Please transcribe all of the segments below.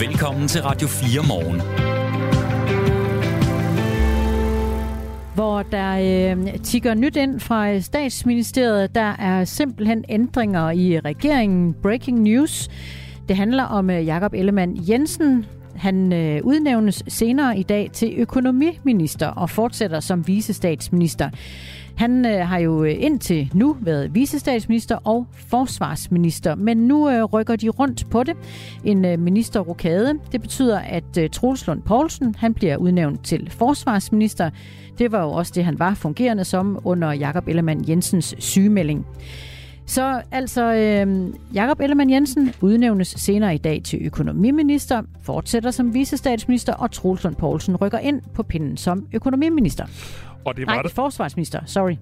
Velkommen til Radio 4 morgen. hvor der øh, tigger nyt ind fra statsministeriet. Der er simpelthen ændringer i regeringen. Breaking news. Det handler om øh, Jakob Ellemann Jensen. Han øh, udnævnes senere i dag til økonomiminister og fortsætter som visestatsminister. Han øh, har jo øh, indtil nu været visestatsminister og forsvarsminister, men nu øh, rykker de rundt på det. En øh, ministerrokade. Det betyder, at øh, Troels Lund Poulsen han bliver udnævnt til forsvarsminister. Det var jo også det, han var fungerende som under Jakob Ellemann Jensens sygemelding. Så altså, øh, Jakob Ellemann Jensen udnævnes senere i dag til økonomiminister, fortsætter som visestatsminister, og Troels Lund Poulsen rykker ind på pinden som økonomiminister. Og det var Nej, der, forsvarsminister, sorry.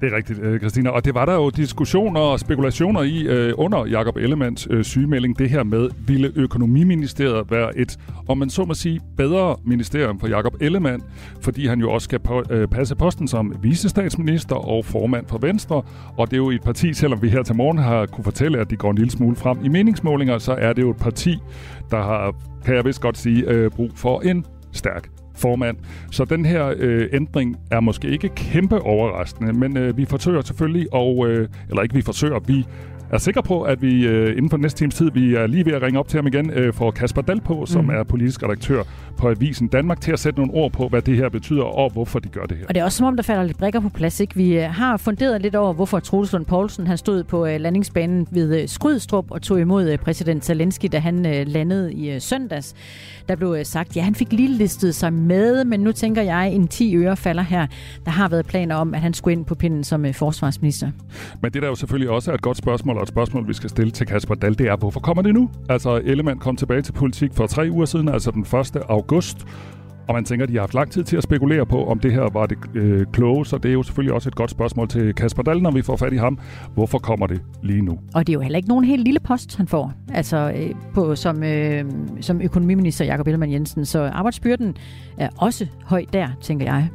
det er rigtigt, øh, Christina. Og det var der jo diskussioner og spekulationer i øh, under Jakob Ellemanns øh, sygemelding. Det her med, ville økonomiministeriet være et, om man så må sige, bedre ministerium for Jakob Ellemann, fordi han jo også skal på, øh, passe posten som visestatsminister og formand for Venstre. Og det er jo et parti, selvom vi her til morgen har kunne fortælle, at de går en lille smule frem i meningsmålinger, så er det jo et parti, der har, kan jeg vist godt sige, øh, brug for en stærk formand. Så den her øh, ændring er måske ikke kæmpe overraskende, men øh, vi forsøger selvfølgelig, og, øh, eller ikke vi forsøger, vi er sikre på, at vi øh, inden for næste times tid, vi er lige ved at ringe op til ham igen, øh, får Kasper Dahl på, som Mm. er politisk redaktør på Avisen Danmark, til at sætte nogle ord på, hvad det her betyder, og hvorfor de gør det her. Og det er også som om, der falder lidt brikker på plads. Ikke? Vi øh, har funderet lidt over, hvorfor Troels Lund Poulsen han stod på øh, landingsbanen ved øh, Skrydstrup og tog imod øh, præsident Zelensky, da han øh, landede i øh, søndags. Der blev øh, sagt, ja, han fik lige listet sig med, men nu tænker jeg, en 10 øre falder her. Der har været planer om, at han skulle ind på pinden som øh, forsvarsminister. Men det der jo selvfølgelig også er et godt spørgsmål, og et spørgsmål, vi skal stille til Kasper Dahl, det er, hvorfor kommer det nu? Altså, Ellemann kom tilbage til politik for tre uger siden, altså den 1. august. Og man tænker, at de har haft lang tid til at spekulere på, om det her var det øh, kloge, så det er jo selvfølgelig også et godt spørgsmål til Kasper Dahl, når vi får fat i ham. Hvorfor kommer det lige nu? Og det er jo heller ikke nogen helt lille post, han får, altså øh, på, som, øh, som økonomiminister Jakob Ellemann Jensen. Så arbejdsbyrden er også høj der, tænker jeg.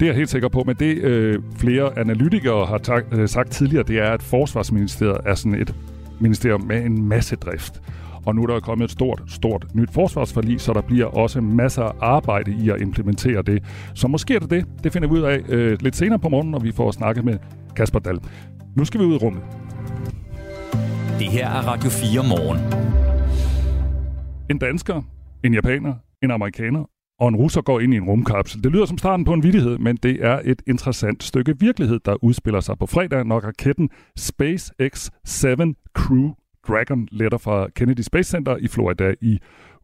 Det er jeg helt sikker på, men det øh, flere analytikere har tak, øh, sagt tidligere, det er, at Forsvarsministeriet er sådan et ministerium med en masse drift. Og nu er der kommet et stort, stort nyt forsvarsforlig, så der bliver også masser af arbejde i at implementere det. Så måske er det det. Det finder vi ud af øh, lidt senere på morgenen, når vi får snakket med Kasper Dahl. Nu skal vi ud i rummet. Det her er Radio 4 morgen. En dansker, en japaner, en amerikaner og en russer går ind i en rumkapsel. Det lyder som starten på en vidighed, men det er et interessant stykke virkelighed, der udspiller sig på fredag, når raketten SpaceX-7 Crew Dragon letter fra Kennedy Space Center i Florida i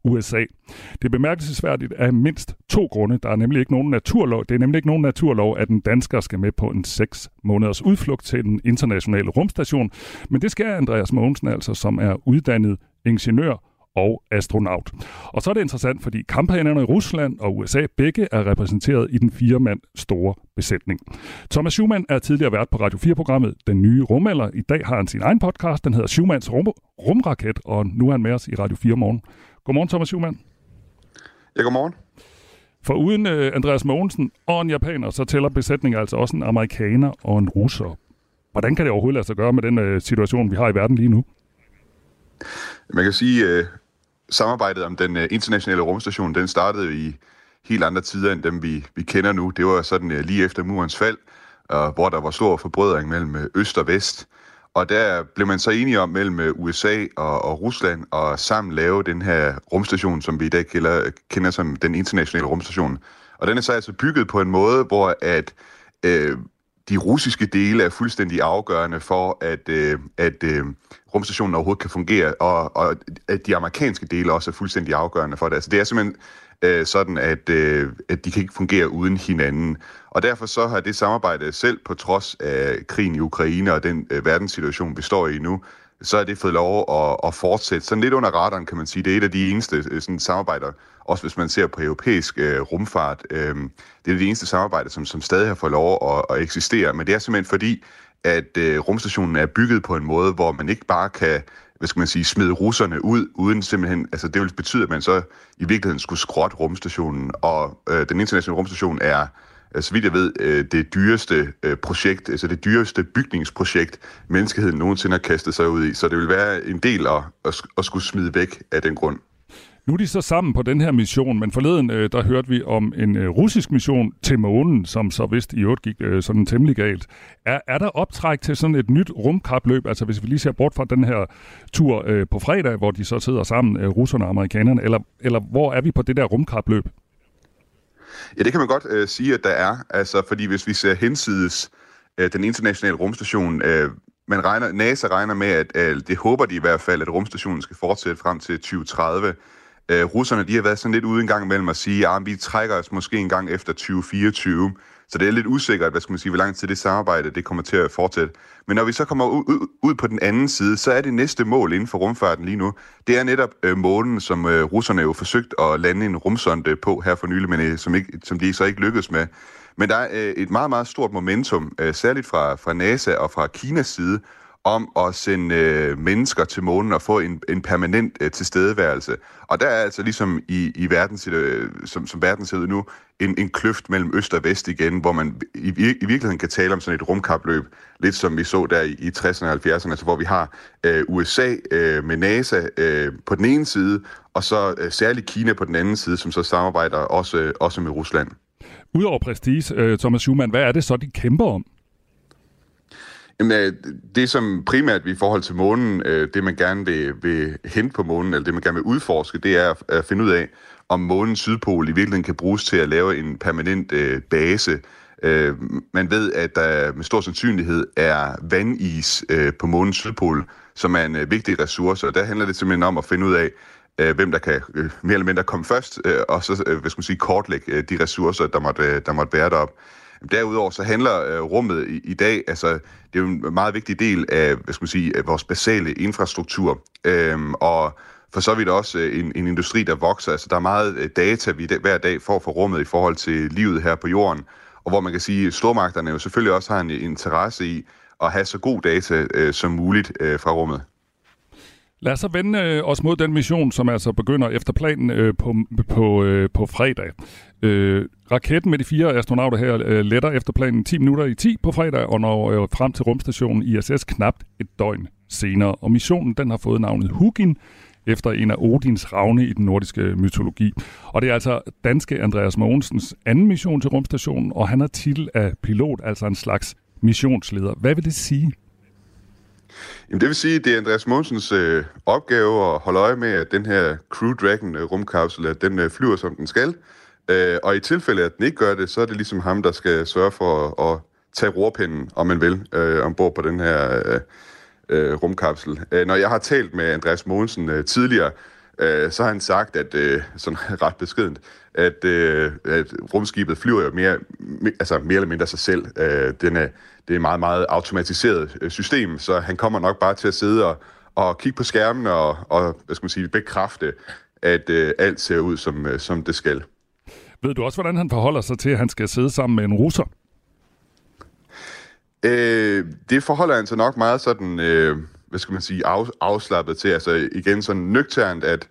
USA. Det er bemærkelsesværdigt af mindst to grunde. Der er nemlig ikke nogen naturlov. Det er nemlig ikke nogen naturlov, at en dansker skal med på en 6 måneders udflugt til den internationale rumstation. Men det skal Andreas Mogensen altså, som er uddannet ingeniør og astronaut. Og så er det interessant, fordi kamphanerne i Rusland og USA begge er repræsenteret i den fire mand store besætning. Thomas Schumann er tidligere vært på Radio 4-programmet Den Nye Rumalder. I dag har han sin egen podcast, den hedder Schumanns Rum Rumraket, og nu er han med os i Radio 4 morgen. Godmorgen, Thomas Schumann. Ja, godmorgen. For uden uh, Andreas Mogensen og en japaner, så tæller besætningen altså også en amerikaner og en russer. Hvordan kan det overhovedet lade sig gøre med den uh, situation, vi har i verden lige nu? Man kan sige, at samarbejdet om den øh, internationale rumstation, den startede i helt andre tider end dem, vi, vi kender nu. Det var sådan øh, lige efter murens fald, øh, hvor der var stor forbrødring mellem øh, øst og vest. Og der blev man så enige om mellem øh, USA og, og Rusland at sammen lave den her rumstation, som vi i dag kender, kender som den internationale rumstation. Og den er så altså bygget på en måde, hvor at øh, de russiske dele er fuldstændig afgørende for, at, øh, at øh, rumstationen overhovedet kan fungere, og, og at de amerikanske dele også er fuldstændig afgørende for det. Altså det er simpelthen øh, sådan, at, øh, at de kan ikke fungere uden hinanden. Og derfor så har det samarbejde selv på trods af krigen i Ukraine og den øh, verdenssituation, vi står i nu, så er det fået lov at, at fortsætte. Sådan lidt under radaren, kan man sige. Det er et af de eneste øh, sådan, samarbejder, også hvis man ser på europæisk øh, rumfart. Øh, det er det eneste samarbejde, som, som stadig har fået lov at, at eksistere. Men det er simpelthen fordi, at øh, rumstationen er bygget på en måde, hvor man ikke bare kan hvad skal man sige, smide russerne ud, uden simpelthen, altså det vil betyde, at man så i virkeligheden skulle skrotte rumstationen, og øh, den internationale rumstation er Øh, så vidt jeg ved, øh, det dyreste øh, projekt, altså det dyreste bygningsprojekt, menneskeheden nogensinde har kastet sig ud i. Så det vil være en del at, at, at skulle smide væk af den grund. Nu er de så sammen på den her mission, men forleden øh, der hørte vi om en øh, russisk mission til månen, som så vist i øvrigt gik øh, sådan temmelig galt. Er, er der optræk til sådan et nyt rumkapløb? Altså hvis vi lige ser bort fra den her tur øh, på fredag, hvor de så sidder sammen, øh, russerne og amerikanerne, eller, eller hvor er vi på det der rumkapløb? Ja, det kan man godt øh, sige, at der er. Altså, fordi hvis vi ser hensides øh, den internationale rumstation, øh, man regner, NASA regner med, at øh, det håber de i hvert fald, at rumstationen skal fortsætte frem til 2030. Øh, russerne de har været sådan lidt ude en gang imellem at sige, ah, at vi trækker os måske en gang efter 2024. Så det er lidt usikkert, hvad skal man sige, hvor lang tid det samarbejde det kommer til at fortsætte. Men når vi så kommer ud, ud på den anden side, så er det næste mål inden for rumfarten lige nu, det er netop øh, månen, som øh, russerne jo forsøgt at lande en rumsonde på her for nylig, men øh, som, ikke, som de så ikke lykkedes med. Men der er øh, et meget, meget stort momentum, øh, særligt fra, fra NASA og fra Kinas side, om at sende øh, mennesker til månen og få en, en permanent øh, tilstedeværelse. Og der er altså ligesom i, i verden, øh, som, som verden ser ud nu, en, en kløft mellem øst og vest igen, hvor man i, i virkeligheden kan tale om sådan et rumkapløb, lidt som vi så der i, i 60'erne og 70'erne, altså hvor vi har øh, USA øh, med NASA øh, på den ene side, og så øh, særligt Kina på den anden side, som så samarbejder også, øh, også med Rusland. Udover prestige, øh, Thomas Schumann, hvad er det så, de kæmper om? Jamen, øh, det som primært i forhold til månen, øh, det man gerne vil, vil hente på månen, eller det man gerne vil udforske, det er at finde ud af, om månens sydpol i virkeligheden kan bruges til at lave en permanent øh, base. Øh, man ved, at der med stor sandsynlighed er vandis øh, på månens sydpol, som er en øh, vigtig ressource, og der handler det simpelthen om at finde ud af, øh, hvem der kan øh, mere eller mindre komme først, øh, og så øh, hvad skal man sige, kortlægge øh, de ressourcer, der måtte, øh, der måtte være deroppe. Derudover så handler øh, rummet i, i dag, altså det er jo en meget vigtig del af, hvad skal man sige, af vores basale infrastruktur, øhm, og for så vidt også øh, en, en industri, der vokser. Altså der er meget øh, data, vi hver dag får fra rummet i forhold til livet her på jorden, og hvor man kan sige, at stormagterne jo selvfølgelig også har en øh, interesse i at have så god data øh, som muligt øh, fra rummet. Lad os så vende øh, os mod den mission, som altså begynder efter planen øh, på, på, øh, på fredag. Øh, raketten med de fire astronauter her øh, letter efter planen 10 minutter i 10 på fredag og når øh, frem til rumstationen ISS knap et døgn senere. Og missionen den har fået navnet Hugin efter en af Odins ravne i den nordiske mytologi. Og det er altså danske Andreas Mogensens anden mission til rumstationen, og han har titel af pilot, altså en slags missionsleder. Hvad vil det sige? Jamen, det vil sige, at det er Andreas Mogensens øh, opgave at holde øje med, at den her Crew Dragon øh, rumkapsel, at den øh, flyver, som den skal. Øh, og i tilfælde, at den ikke gør det, så er det ligesom ham, der skal sørge for at, at tage rorpinden, om man vil, øh, ombord på den her øh, øh, rumkapsel. Øh, når jeg har talt med Andreas Mogensen øh, tidligere, øh, så har han sagt, at øh, sådan ret beskedent, at, øh, at rumskibet flyver jo mere, altså mere eller mindre sig selv. Øh, den er, det er et meget, meget automatiseret øh, system, så han kommer nok bare til at sidde og, og kigge på skærmen og, og hvad skal man sige, bekræfte, at øh, alt ser ud, som, øh, som det skal. Ved du også, hvordan han forholder sig til, at han skal sidde sammen med en russer? Øh, det forholder han sig nok meget sådan, øh, hvad skal man sige, af, afslappet til. Altså igen sådan nøgternt, at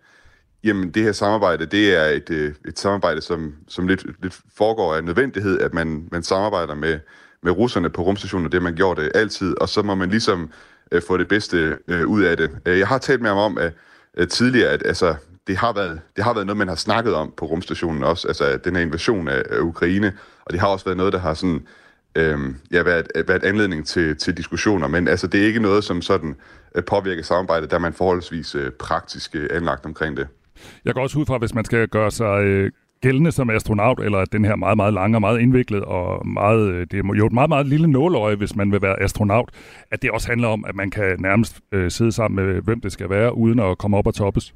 jamen, det her samarbejde, det er et, øh, et samarbejde, som, som lidt, lidt foregår af nødvendighed, at man, man samarbejder med, med russerne på rumstationen, og det man gjort det altid, og så må man ligesom øh, få det bedste øh, ud af det. Øh, jeg har talt med ham om at, at tidligere, at altså, det, har været, det har været noget, man har snakket om på rumstationen også, altså den her invasion af, af Ukraine, og det har også været noget, der har sådan, øh, ja, været, været anledning til, til diskussioner, men altså, det er ikke noget, som sådan øh, påvirker samarbejdet, der man forholdsvis øh, praktisk øh, anlagt omkring det. Jeg går også ud fra, hvis man skal gøre sig øh, gældende som astronaut, eller at den her meget, meget lange og meget indviklet, og meget, øh, det er jo et meget, meget lille nåløje, hvis man vil være astronaut, at det også handler om, at man kan nærmest øh, sidde sammen med, hvem det skal være, uden at komme op og toppes.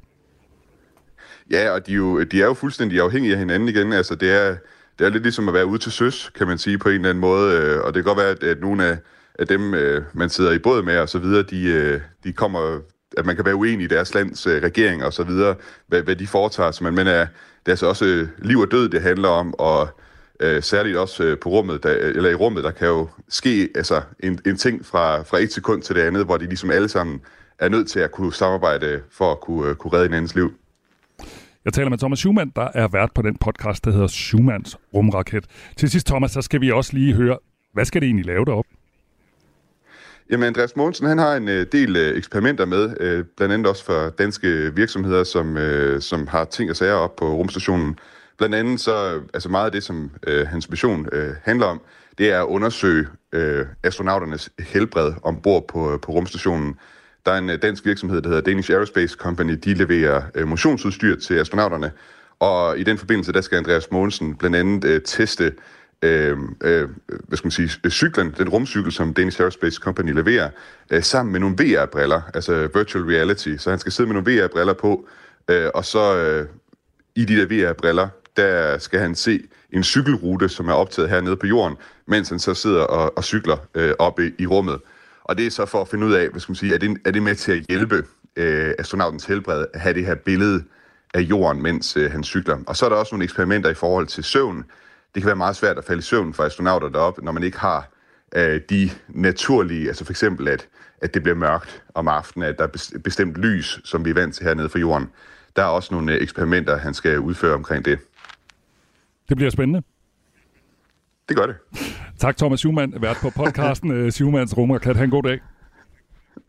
Ja, og de er, jo, de er jo fuldstændig afhængige af hinanden igen. Altså, det er, det er lidt ligesom at være ude til søs, kan man sige på en eller anden måde. Øh, og det kan godt være, at, at nogle af, af dem, øh, man sidder i båd med og så videre, de, øh, de kommer, at man kan være uenig i deres lands regering og så videre, hvad, hvad de foretager sig. Men, men er, det er altså også liv og død, det handler om, og øh, særligt også på rummet, der, eller i rummet, der kan jo ske altså, en, en ting fra, fra et sekund til det andet, hvor de ligesom alle sammen er nødt til at kunne samarbejde for at kunne, kunne redde hinandens liv. Jeg taler med Thomas Schumann, der er vært på den podcast, der hedder Schumanns Rumraket. Til sidst, Thomas, så skal vi også lige høre, hvad skal det egentlig lave derop? Jamen, Andreas Mogensen, han har en øh, del øh, eksperimenter med, øh, blandt andet også for danske virksomheder, som, øh, som har ting og sager op på rumstationen. Blandt andet så, altså meget af det, som øh, hans mission øh, handler om, det er at undersøge øh, astronauternes helbred ombord på, øh, på rumstationen. Der er en øh, dansk virksomhed, der hedder Danish Aerospace Company. De leverer øh, motionsudstyr til astronauterne. Og i den forbindelse, der skal Andreas Mogensen blandt andet øh, teste øh, øh, hvad skal man sige, øh, cyklen, den rumcykel, som Danish Aerospace Company leverer, øh, sammen med nogle VR-briller, altså virtual reality. Så han skal sidde med nogle VR-briller på, øh, og så øh, i de der VR-briller, der skal han se en cykelrute, som er optaget hernede på jorden, mens han så sidder og, og cykler øh, oppe i, i rummet. Og det er så for at finde ud af, hvad skal man sige, er det, er det med til at hjælpe øh, astronautens helbred at have det her billede af jorden, mens øh, han cykler. Og så er der også nogle eksperimenter i forhold til søvn. Det kan være meget svært at falde i søvn for astronauter deroppe, når man ikke har øh, de naturlige, altså for eksempel at, at det bliver mørkt om aftenen, at der er bestemt lys, som vi er vant til hernede fra jorden. Der er også nogle øh, eksperimenter, han skal udføre omkring det. Det bliver spændende. Det gør det. Tak, Thomas Schumann, vært på podcasten uh, Schumanns Rumraket. Ha' en god dag.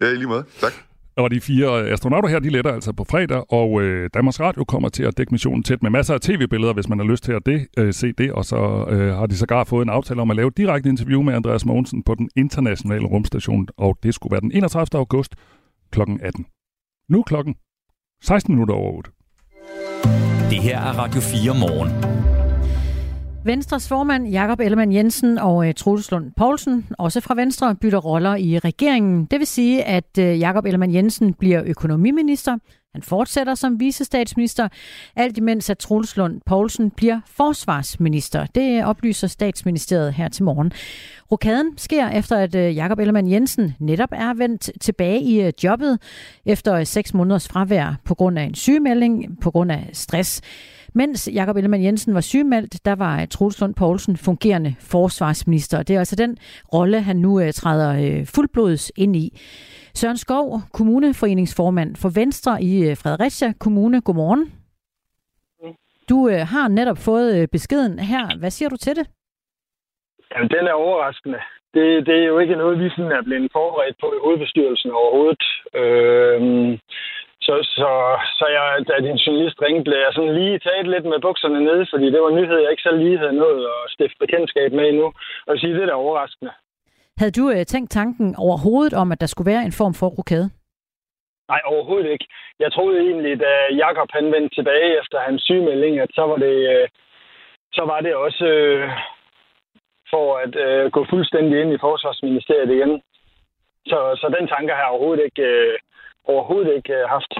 Ja, i lige måde. Tak. Og de fire astronauter her, de letter altså på fredag, og øh, Danmarks Radio kommer til at dække missionen tæt med masser af tv-billeder, hvis man har lyst til at det, øh, se det. Og så øh, har de sågar fået en aftale om at lave et direkte interview med Andreas Mogensen på den internationale rumstation, og det skulle være den 31. august kl. 18. Nu klokken 16 minutter over 8. Det her er Radio 4 morgen. Venstres formand Jakob Ellemann Jensen og øh, Troels Lund Poulsen, også fra Venstre, bytter roller i regeringen. Det vil sige, at øh, Jakob Ellemann Jensen bliver økonomiminister. Han fortsætter som visestatsminister, alt imens at Troels Lund Poulsen bliver forsvarsminister. Det øh, oplyser statsministeriet her til morgen. Rokaden sker efter, at Jakob Ellemann Jensen netop er vendt tilbage i jobbet efter seks måneders fravær på grund af en sygemelding, på grund af stress. Mens Jakob Ellemann Jensen var sygemeldt, der var øh, Troels Lund Poulsen fungerende forsvarsminister. Det er altså den rolle, han nu øh, træder øh, fuldblods ind i. Søren Skov, kommuneforeningsformand for Venstre i Fredericia Kommune. Godmorgen. Du har netop fået beskeden her. Hvad siger du til det? Jamen, den er overraskende. Det, det er jo ikke noget, vi sådan er blevet forberedt på i hovedbestyrelsen overhovedet. Øh, så, så, så jeg, da din journalist ringede, blev jeg sådan lige taget lidt med bukserne nede, fordi det var en nyhed, jeg ikke selv lige havde nået at stifte bekendtskab med endnu. Og sige, det er da overraskende. Havde du øh, tænkt tanken overhovedet om, at der skulle være en form for rokade? Nej, overhovedet ikke. Jeg troede egentlig, da Jakob han vendte tilbage efter hans sygemelding, at så var det, øh, så var det også øh, for at øh, gå fuldstændig ind i Forsvarsministeriet igen. Så, så den tanke har jeg overhovedet ikke, øh, overhovedet ikke øh, haft.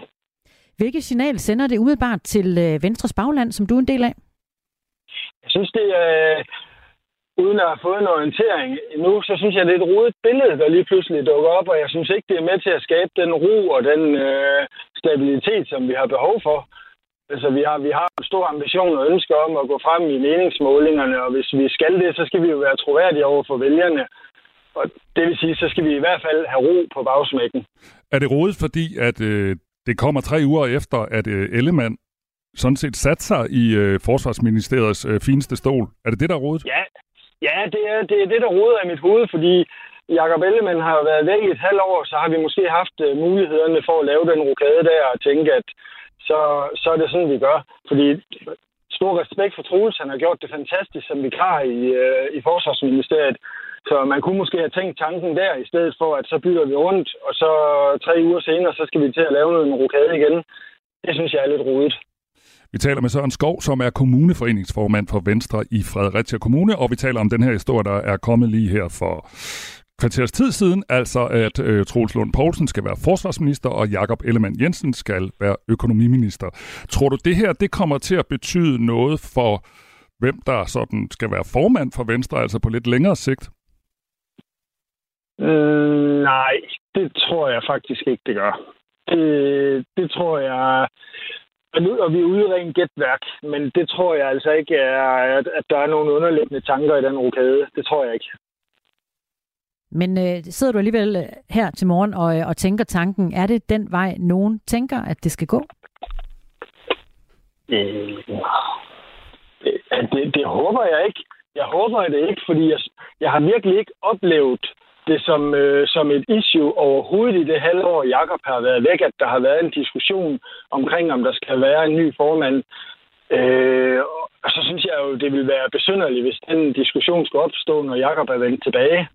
Hvilket signal sender det umiddelbart til øh, Venstres bagland, som du er en del af? Jeg synes, det er... Øh, uden at have fået en orientering nu, så synes jeg, det er et rodet billede, der lige pludselig dukker op, og jeg synes ikke, det er med til at skabe den ro og den øh, stabilitet, som vi har behov for. Altså, vi har, vi har en stor ambition og ønsker om at gå frem i meningsmålingerne, og hvis vi skal det, så skal vi jo være troværdige over for vælgerne. Og det vil sige, så skal vi i hvert fald have ro på bagsmækken. Er det rodet, fordi at øh, det kommer tre uger efter, at øh, Ellemann sådan set satte sig i øh, Forsvarsministeriets øh, fineste stol? Er det det, der er rodet? Ja, ja det, er, det er det, der roder af mit hoved, fordi Jakob Ellemann har været væk i et halvt år, så har vi måske haft øh, mulighederne for at lave den rokade der og tænke, at så, så er det sådan, vi gør. Fordi stor respekt for Troels, han har gjort det fantastisk som vikar i, øh, i Forsvarsministeriet. Så man kunne måske have tænkt tanken der, i stedet for, at så bygger vi rundt, og så tre uger senere, så skal vi til at lave en rokade igen. Det synes jeg er lidt rodet. Vi taler med Søren Skov, som er kommuneforeningsformand for Venstre i Fredericia Kommune, og vi taler om den her historie, der er kommet lige her for kvarters tid siden, altså at øh, Troels Lund Poulsen skal være forsvarsminister, og Jakob Ellemann Jensen skal være økonomiminister. Tror du, det her det kommer til at betyde noget for, hvem der sådan skal være formand for Venstre, altså på lidt længere sigt? Øh, nej, det tror jeg faktisk ikke, det gør. Det, det tror jeg... Og vi er ude i ren gætværk, men det tror jeg altså ikke er, at, at der er nogle underliggende tanker i den rokade. Det tror jeg ikke. Men øh, sidder du alligevel øh, her til morgen og, øh, og tænker tanken, er det den vej, nogen tænker, at det skal gå? Øh, det, øh, det, det håber jeg ikke. Jeg håber det ikke, fordi jeg, jeg har virkelig ikke oplevet det som, øh, som et issue overhovedet i det halvår, Jakob har været væk, at der har været en diskussion omkring, om der skal være en ny formand. Øh, og så synes jeg jo, det vil være besynderligt, hvis den diskussion skulle opstå, når Jakob er vendt tilbage.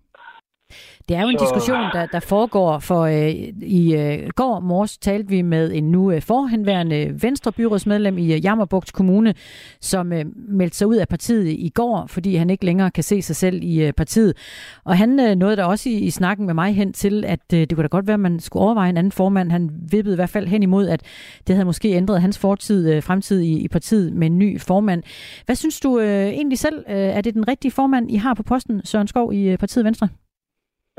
Det er jo en så... diskussion, der, der foregår, for øh, i øh, går morges talte vi med en nu øh, forhenværende Venstre byrådsmedlem i øh, Jammerbugt Kommune, som øh, meldte sig ud af partiet i går, fordi han ikke længere kan se sig selv i øh, partiet. Og han øh, nåede der også i, i snakken med mig hen til, at øh, det kunne da godt være, at man skulle overveje en anden formand. Han vippede i hvert fald hen imod, at det havde måske ændret hans fortid, øh, fremtid i, i partiet med en ny formand. Hvad synes du øh, egentlig selv? Øh, er det den rigtige formand, I har på posten, Søren Skov, i øh, partiet Venstre?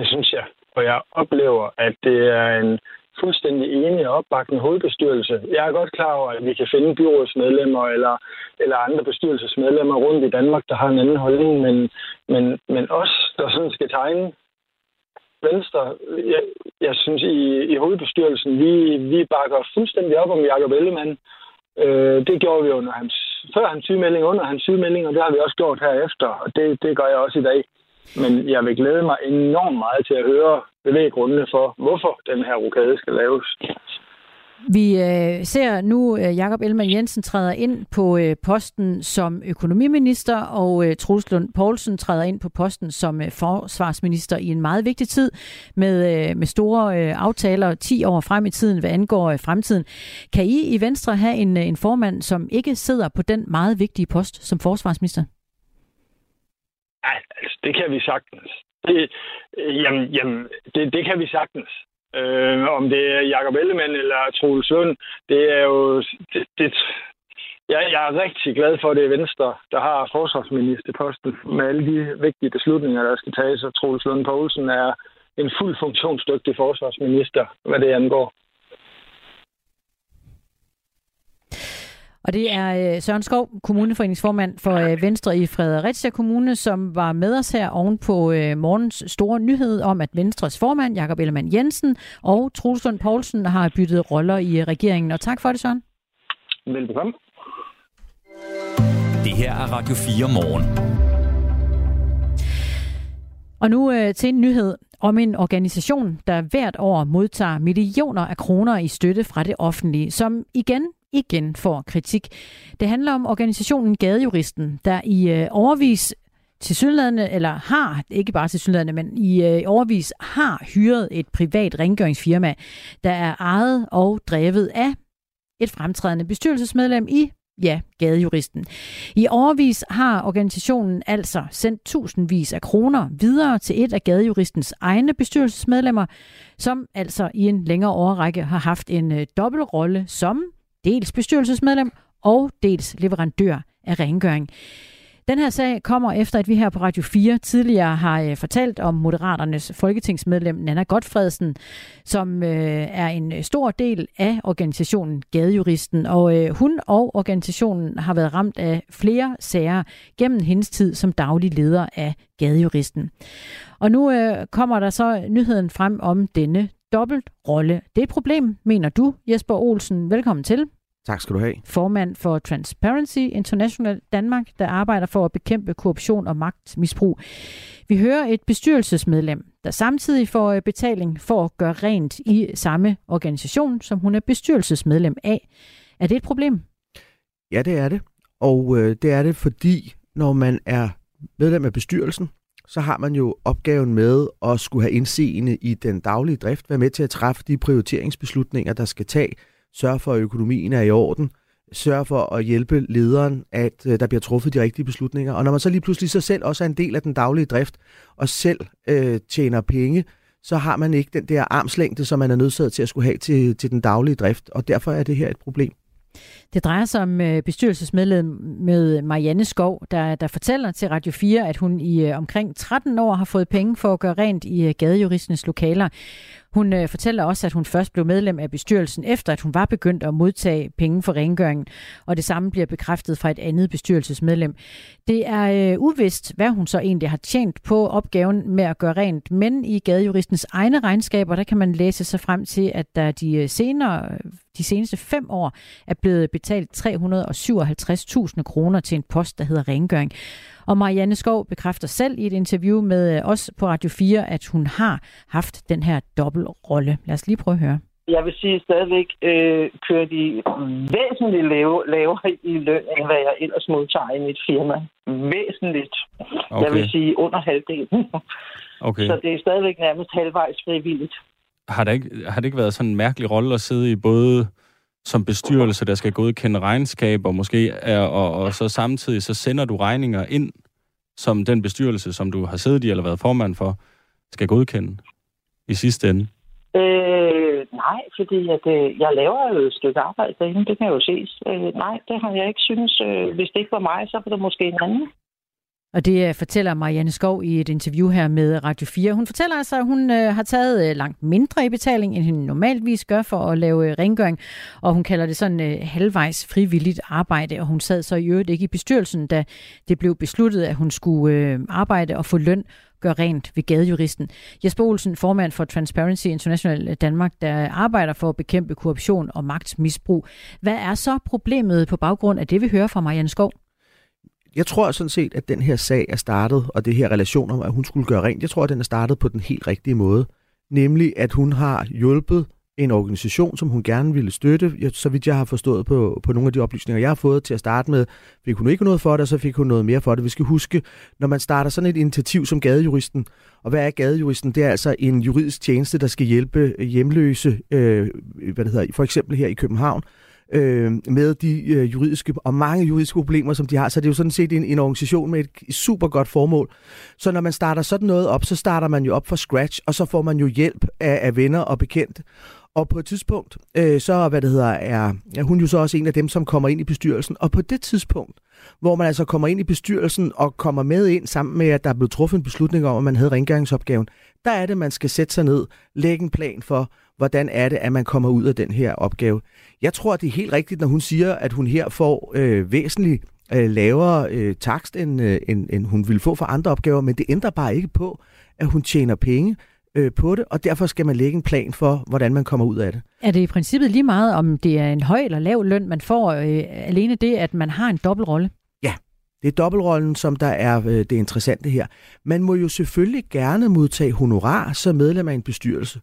Det synes jeg. Og jeg oplever, at det er en fuldstændig enig og opbakkende hovedbestyrelse. Jeg er godt klar over, at vi kan finde byrådsmedlemmer eller, eller andre bestyrelsesmedlemmer rundt i Danmark, der har en anden holdning, men, men, men os, der sådan skal tegne Venstre, jeg, jeg synes i, i hovedbestyrelsen, vi, vi bakker fuldstændig op om Jacob Ellemann. Øh, det gjorde vi under hans, før hans sygemelding, under hans sygemelding, og det har vi også gjort herefter, og det, det gør jeg også i dag. Men jeg vil glæde mig enormt meget til at høre bevæggrundene for, hvorfor den her rokade skal laves. Vi øh, ser nu, at øh, Jakob Elman Jensen træder ind på øh, posten som økonomiminister, og øh, Troels Lund Poulsen træder ind på posten som øh, forsvarsminister i en meget vigtig tid med, øh, med store øh, aftaler 10 år frem i tiden, hvad angår øh, fremtiden. Kan I i Venstre have en, øh, en formand, som ikke sidder på den meget vigtige post som forsvarsminister? Altså, det kan vi sagtens. Det, øh, jamen, jamen det, det kan vi sagtens. Øh, om det er Jakob Ellemann eller Troels Lund, det er jo... Det, det, jeg, jeg er rigtig glad for, at det er Venstre, der har forsvarsministerposten med alle de vigtige beslutninger, der skal tages, og Troels Lund Poulsen er en fuld funktionsdygtig forsvarsminister, hvad det angår. Og det er øh, Søren Skov, kommuneforeningsformand for øh, Venstre i Fredericia Kommune, som var med os her oven på øh, morgens store nyhed om, at Venstres formand, Jakob Ellemann Jensen og Troels Lund Poulsen har byttet roller i regeringen. Og tak for det, Søren. Velbekomme. Det her er Radio 4 morgen. Og nu øh, til en nyhed om en organisation, der hvert år modtager millioner af kroner i støtte fra det offentlige, som igen igen får kritik. Det handler om organisationen Gadejuristen, der i øh, overvis til synlædende, eller har, ikke bare til synlædende, men i øh, overvis har hyret et privat rengøringsfirma, der er ejet og drevet af et fremtrædende bestyrelsesmedlem i ja, gadejuristen. I overvis har organisationen altså sendt tusindvis af kroner videre til et af gadejuristens egne bestyrelsesmedlemmer, som altså i en længere årrække har haft en øh, dobbeltrolle som dels bestyrelsesmedlem og dels leverandør af rengøring. Den her sag kommer efter, at vi her på Radio 4 tidligere har øh, fortalt om Moderaternes folketingsmedlem Nana Godfredsen, som øh, er en øh, stor del af organisationen Gadejuristen. Og øh, hun og organisationen har været ramt af flere sager gennem hendes tid som daglig leder af Gadejuristen. Og nu øh, kommer der så nyheden frem om denne dobbeltrolle. Det er et problem, mener du, Jesper Olsen. Velkommen til. Tak skal du have. Formand for Transparency International Danmark, der arbejder for at bekæmpe korruption og magtmisbrug. Vi hører et bestyrelsesmedlem, der samtidig får øh, betaling for at gøre rent i samme organisation, som hun er bestyrelsesmedlem af. Er det et problem? Ja, det er det. Og øh, det er det, fordi når man er medlem af bestyrelsen, så har man jo opgaven med at skulle have indseende i den daglige drift, være med til at træffe de prioriteringsbeslutninger, der skal tage, sørge for, at økonomien er i orden, sørge for at hjælpe lederen, at øh, der bliver truffet de rigtige beslutninger. Og når man så lige pludselig så selv også er en del af den daglige drift, og selv øh, tjener penge, så har man ikke den der armslængde, som man er nødsaget til at skulle have til, til den daglige drift, og derfor er det her et problem. Det drejer sig om øh, bestyrelsesmedlem med Marianne Skov, der, der fortæller til Radio 4, at hun i øh, omkring 13 år har fået penge for at gøre rent i øh, gadejuristens lokaler. Hun øh, fortæller også, at hun først blev medlem af bestyrelsen, efter at hun var begyndt at modtage penge for rengøringen, og det samme bliver bekræftet fra et andet bestyrelsesmedlem. Det er øh, uvist, hvad hun så egentlig har tjent på opgaven med at gøre rent, men i gadejuristens egne regnskaber, der kan man læse sig frem til, at der de øh, senere de seneste fem år er blevet betalt 357.000 kroner til en post, der hedder rengøring. Og Marianne Skov bekræfter selv i et interview med øh, os på Radio 4, at hun har haft den her dobbeltrolle. Lad os lige prøve at høre. Jeg vil sige, at stadigvæk øh, kører de væsentligt lave, lavere i løn, end hvad jeg ellers modtager i mit firma. Væsentligt. Okay. Jeg vil sige under halvdelen. Okay. Så det er stadigvæk nærmest halvvejs frivilligt. Har det, ikke, har det ikke været sådan en mærkelig rolle at sidde i både som bestyrelse, der skal godkende regnskaber måske, er, og, og så samtidig så sender du regninger ind, som den bestyrelse, som du har siddet i eller været formand for, skal godkende i sidste ende? Øh, nej, fordi at, øh, jeg laver jo et stykke arbejde derinde, det kan jo ses. Øh, nej, det har jeg ikke synes. Øh, hvis det ikke var mig, så var det måske en anden. Og det øh, fortæller Marianne Skov i et interview her med Radio 4. Hun fortæller altså, at hun øh, har taget øh, langt mindre i betaling, end hun normalvis gør for at lave rengøring. Og hun kalder det sådan halvvejs frivilligt arbejde. Og hun sad så i øvrigt ikke i bestyrelsen, da det blev besluttet, at hun skulle arbejde og få løn gør rent ved gadejuristen. Jesper Olsen, formand for Transparency International Danmark, der arbejder for at bekæmpe korruption og magtmisbrug. Hvad er så problemet på baggrund af det, vi hører fra Marianne Skov? Jeg tror sådan set, at den her sag er startet, og det her relation om, at hun skulle gøre rent, jeg tror, at den er startet på den helt rigtige måde. Nemlig, at hun har hjulpet en organisation, som hun gerne ville støtte. Så vidt jeg har forstået på, på nogle af de oplysninger, jeg har fået til at starte med, fik hun ikke noget for det, og så fik hun noget mere for det. Vi skal huske, når man starter sådan et initiativ som gadejuristen, og hvad er gadejuristen? Det er altså en juridisk tjeneste, der skal hjælpe hjemløse, øh, hvad det hedder, for eksempel her i København, øh, med de øh, juridiske og mange juridiske problemer, som de har. Så det er jo sådan set en, en organisation med et super godt formål. Så når man starter sådan noget op, så starter man jo op fra scratch, og så får man jo hjælp af, af venner og bekendte. Og på et tidspunkt, øh, så hvad det hedder, er, er hun jo så også en af dem, som kommer ind i bestyrelsen. Og på det tidspunkt, hvor man altså kommer ind i bestyrelsen og kommer med ind sammen med, at der er blevet truffet en beslutning om, at man havde rengøringsopgaven, der er det, man skal sætte sig ned, lægge en plan for, hvordan er det, at man kommer ud af den her opgave. Jeg tror, det er helt rigtigt, når hun siger, at hun her får øh, væsentligt øh, lavere øh, takst, end, øh, end, end hun ville få for andre opgaver, men det ændrer bare ikke på, at hun tjener penge øh, på det, og derfor skal man lægge en plan for, hvordan man kommer ud af det. Er det i princippet lige meget, om det er en høj eller lav løn, man får, øh, alene det, at man har en dobbeltrolle? Ja, det er dobbeltrollen, som der er øh, det interessante her. Man må jo selvfølgelig gerne modtage honorar som medlem af en bestyrelse.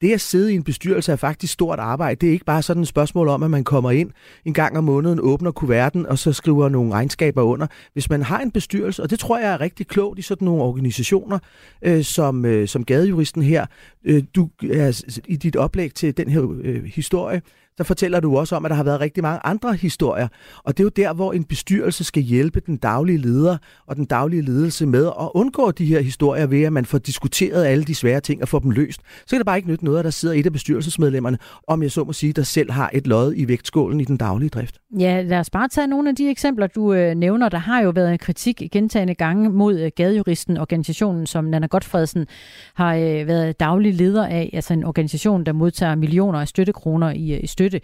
Det at sidde i en bestyrelse er faktisk stort arbejde. Det er ikke bare sådan et spørgsmål om, at man kommer ind en gang om måneden, åbner kuverten og så skriver nogle regnskaber under. Hvis man har en bestyrelse, og det tror jeg er rigtig klogt i sådan nogle organisationer, øh, som, øh, som gadejuristen her, øh, du er i dit oplæg til den her øh, historie, så fortæller du også om, at der har været rigtig mange andre historier. Og det er jo der, hvor en bestyrelse skal hjælpe den daglige leder og den daglige ledelse med at undgå de her historier ved, at man får diskuteret alle de svære ting og får dem løst. Så kan det bare ikke nytte noget, at der sidder et af bestyrelsesmedlemmerne, om jeg så må sige, der selv har et lod i vægtskålen i den daglige drift. Ja, lad os bare tage nogle af de eksempler, du øh, nævner. Der har jo været en kritik gentagende gange mod øh, gadejuristen, organisationen, som Nana Godfredsen har øh, været daglig leder af, altså en organisation, der modtager millioner af støttekroner i, øh, i støtte støtte.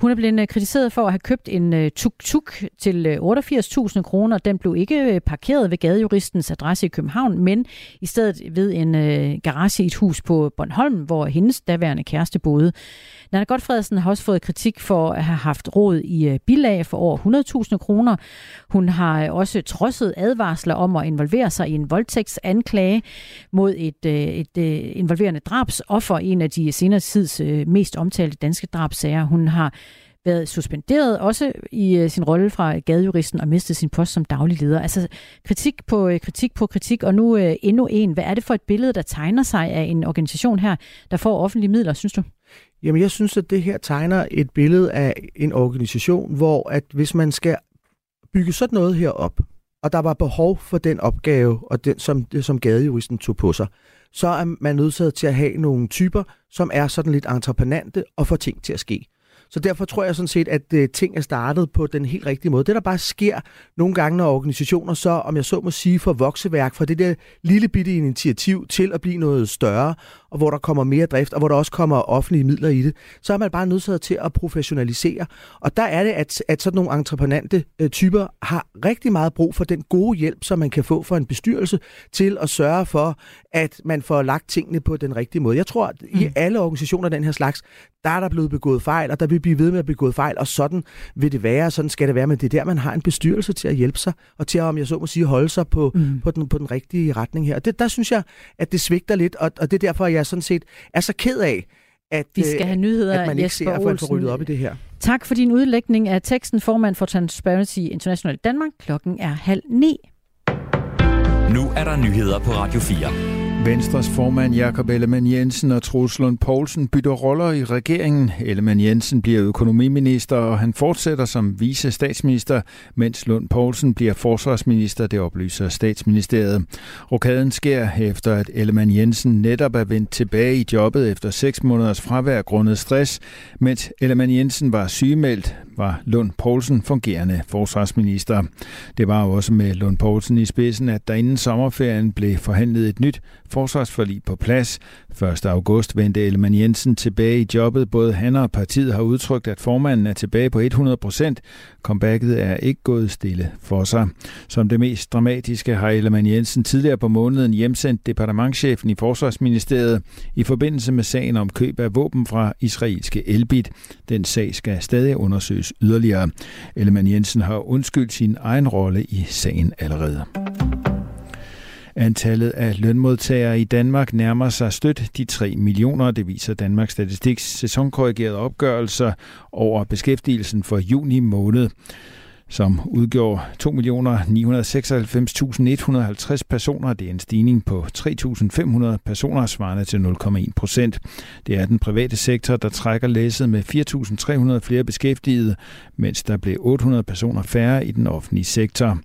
Hun er blevet øh, kritiseret for at have købt en øh, tuk-tuk til øh, 88.000 kroner. Den blev ikke parkeret ved gadejuristens adresse i København, men i stedet ved en garage i et hus på Bornholm, hvor hendes daværende kæreste boede. Nana Godfredsen har også fået kritik for at have haft råd i bilag for over 100.000 kroner. Hun har også trodset advarsler om at involvere sig i en voldtægtsanklage mod et, et, et involverende drabsoffer, en af de senere tids mest omtalte danske drabsager. Hun har været suspenderet, også i øh, sin rolle fra gadejuristen og mistet sin post som daglig leder. Altså kritik på øh, kritik på kritik, og nu øh, endnu en. Hvad er det for et billede, der tegner sig af en organisation her, der får offentlige midler, synes du? Jamen, jeg synes, at det her tegner et billede af en organisation, hvor at hvis man skal bygge sådan noget her op, og der var behov for den opgave, og den, som, som gadejuristen tog på sig, så er man nødsaget til at have nogle typer, som er sådan lidt entreprenante og får ting til at ske. Så derfor tror jeg sådan set, at øh, ting er startet på den helt rigtige måde. Det, der bare sker nogle gange, når organisationer så, om jeg så må sige, får vokseværk fra det der lille bitte initiativ til at blive noget større, og hvor der kommer mere drift, og hvor der også kommer offentlige midler i det, så er man bare nødt til at professionalisere. Og der er det, at, at sådan nogle entreprenante øh, typer har rigtig meget brug for den gode hjælp, som man kan få for en bestyrelse til at sørge for, at man får lagt tingene på den rigtige måde. Jeg tror, at i mm. alle organisationer af den her slags, der er der blevet begået fejl, og der vil blive ved med at begå fejl, og sådan vil det være, og sådan skal det være, men det er der, man har en bestyrelse til at hjælpe sig, og til at, om jeg så må sige, holde sig på, mm. på, den, på den rigtige retning her. Og det, der synes jeg, at det svigter lidt, og, og det er derfor, jeg sådan set er så ked af, at, Vi skal have nyheder at man ikke Jesper ser, at får ryddet op i det her. Tak for din udlægning af teksten, formand for Transparency International Danmark. Klokken er halv ni. Nu er der nyheder på Radio 4. Venstres formand Jakob Ellemann Jensen og Troels Lund Poulsen bytter roller i regeringen. Ellemann Jensen bliver økonomiminister, og han fortsætter som vice statsminister, mens Lund Poulsen bliver forsvarsminister, det oplyser statsministeriet. Rokaden sker efter, at Ellemann Jensen netop er vendt tilbage i jobbet efter seks måneders fravær grundet stress, mens Ellemann Jensen var sygemeldt, var Lund Poulsen fungerende forsvarsminister. Det var også med Lund Poulsen i spidsen, at der inden sommerferien blev forhandlet et nyt forsvarsforlig på plads. 1. august vendte Ellemann Jensen tilbage i jobbet. Både han og partiet har udtrykt, at formanden er tilbage på 100 procent. Comebacket er ikke gået stille for sig. Som det mest dramatiske har Ellemann Jensen tidligere på måneden hjemsendt departementchefen i Forsvarsministeriet i forbindelse med sagen om køb af våben fra israelske Elbit. Den sag skal stadig undersøges yderligere. Ellemann Jensen har undskyldt sin egen rolle i sagen allerede. Antallet af lønmodtagere i Danmark nærmer sig stødt de 3 millioner, det viser Danmarks Statistiks sæsonkorrigerede opgørelser over beskæftigelsen for juni måned som udgjorde 2.996.150 personer. Det er en stigning på 3.500 personer, svarende til 0,1 procent. Det er den private sektor, der trækker læsset med 4.300 flere beskæftigede, mens der blev 800 personer færre i den offentlige sektor.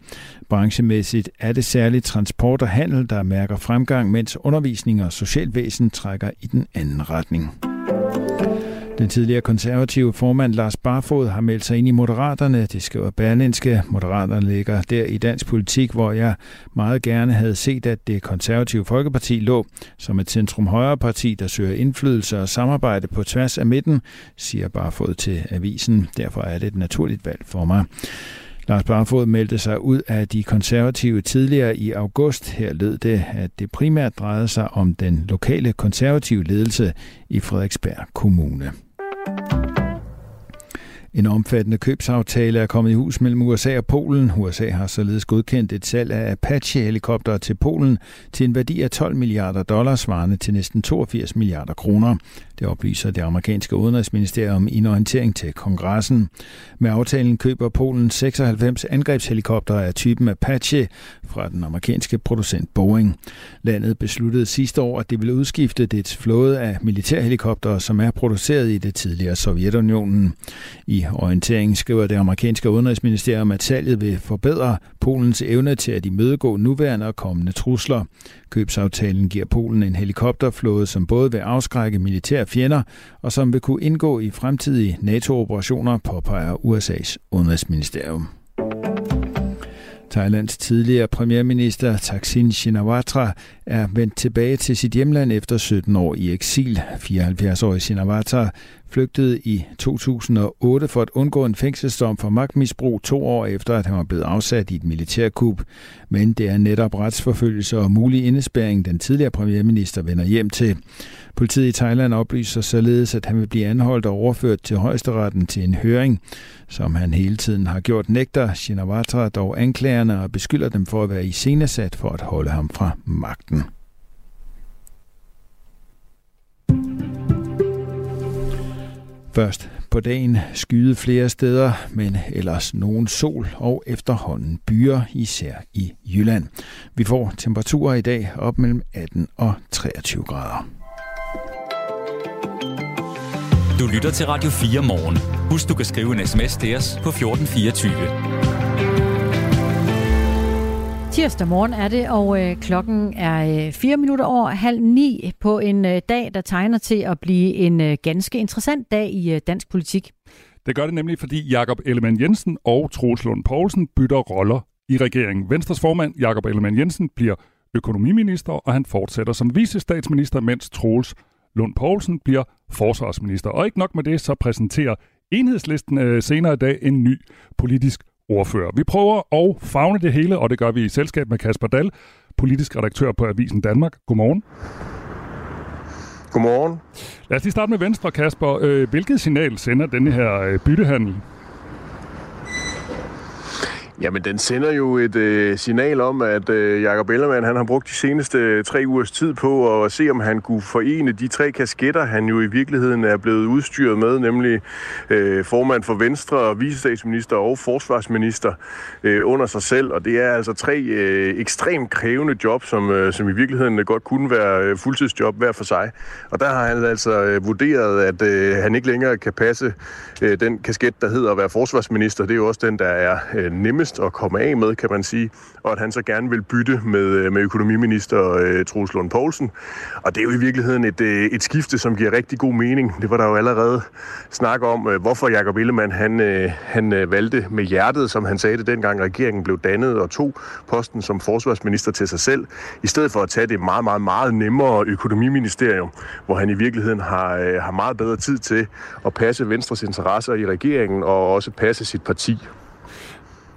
Branchemæssigt er det særligt transport og handel, der mærker fremgang, mens undervisning og socialvæsen trækker i den anden retning. Den tidligere konservative formand Lars Barfod har meldt sig ind i Moderaterne. Det skriver Berlinske. Moderaterne ligger der i dansk politik, hvor jeg meget gerne havde set, at det konservative Folkeparti lå som et centrum-højre parti, der søger indflydelse og samarbejde på tværs af midten, siger Barfod til avisen. Derfor er det et naturligt valg for mig. Lars Barfod meldte sig ud af de konservative tidligere i august. Her lød det, at det primært drejede sig om den lokale konservative ledelse i Frederiksberg Kommune. En omfattende købsaftale er kommet i hus mellem USA og Polen. USA har således godkendt et salg af Apache-helikopter til Polen til en værdi af 12 milliarder dollars, svarende til næsten 82 milliarder kroner. Det oplyser det amerikanske udenrigsministerium i en orientering til kongressen. Med aftalen køber Polen 96 angrebshelikoptere af typen Apache fra den amerikanske producent Boeing. Landet besluttede sidste år, at det ville udskifte dets flåde af militærhelikoptere, som er produceret i det tidligere Sovjetunionen. I orienteringen skriver det amerikanske udenrigsministerium, at salget vil forbedre Polens evne til at imødegå nuværende og kommende trusler. Købsaftalen giver Polen en helikopterflåde, som både vil afskrække militær fjender, og som vil kunne indgå i fremtidige NATO-operationer, påpeger USA's udenrigsministerium. Thailands tidligere premierminister Thaksin Shinawatra er vendt tilbage til sit hjemland efter 17 år i eksil. 74-årige Shinawatra flygtede i 2008 for at undgå en fængselsdom for magtmisbrug to år efter, at han var blevet afsat i et militærkup. Men det er netop retsforfølgelse og mulig indespæring, den tidligere premierminister vender hjem til. Politiet i Thailand oplyser således, at han vil blive anholdt og overført til højesteretten til en høring, som han hele tiden har gjort nægter Shinawatra dog anklagerne og beskylder dem for at være iscenesat for at holde ham fra magten. Først på dagen skyde flere steder, men ellers nogen sol og efterhånden byer, især i Jylland. Vi får temperaturer i dag op mellem 18 og 23 grader. Du lytter til Radio 4 morgen. Husk, du kan skrive en sms til os på 1424. Tirsdag morgen er det, og øh, klokken er øh, fire minutter over halv ni på en øh, dag, der tegner til at blive en øh, ganske interessant dag i øh, dansk politik. Det gør det nemlig, fordi Jakob Ellemann Jensen og Troels Lund Poulsen bytter roller i regeringen. Venstres formand, Jakob Ellemann Jensen, bliver økonomiminister, og han fortsætter som visestatsminister, mens Troels Lund Poulsen bliver forsvarsminister. Og ikke nok med det, så præsenterer enhedslisten øh, senere i dag en ny politisk ordfører. Vi prøver at fagne det hele, og det gør vi i selskab med Kasper Dahl, politisk redaktør på Avisen Danmark. Godmorgen. Godmorgen. Lad os lige starte med Venstre, Kasper. Øh, hvilket signal sender denne her øh, byttehandel? Jamen, den sender jo et øh, signal om, at øh, Jacob Ellermann han har brugt de seneste øh, tre ugers tid på at se, om han kunne forene de tre kasketter, han jo i virkeligheden er blevet udstyret med, nemlig øh, formand for Venstre, visestatsminister og forsvarsminister øh, under sig selv. Og det er altså tre øh, ekstremt krævende job, som, øh, som i virkeligheden godt kunne være øh, fuldtidsjob hver for sig. Og der har han altså øh, vurderet, at øh, han ikke længere kan passe øh, den kasket, der hedder at være forsvarsminister. Det er jo også den, der er øh, nemmest bedst at komme af med, kan man sige, og at han så gerne vil bytte med, øh, med økonomiminister øh, Troels Lund Poulsen. Og det er jo i virkeligheden et, øh, et skifte, som giver rigtig god mening. Det var der jo allerede snak om, øh, hvorfor Jacob Ellemann han, øh, han øh, valgte med hjertet, som han sagde det dengang regeringen blev dannet, og tog posten som forsvarsminister til sig selv, i stedet for at tage det meget, meget, meget nemmere økonomiministerium, hvor han i virkeligheden har, øh, har meget bedre tid til at passe Venstres interesser i regeringen og også passe sit parti.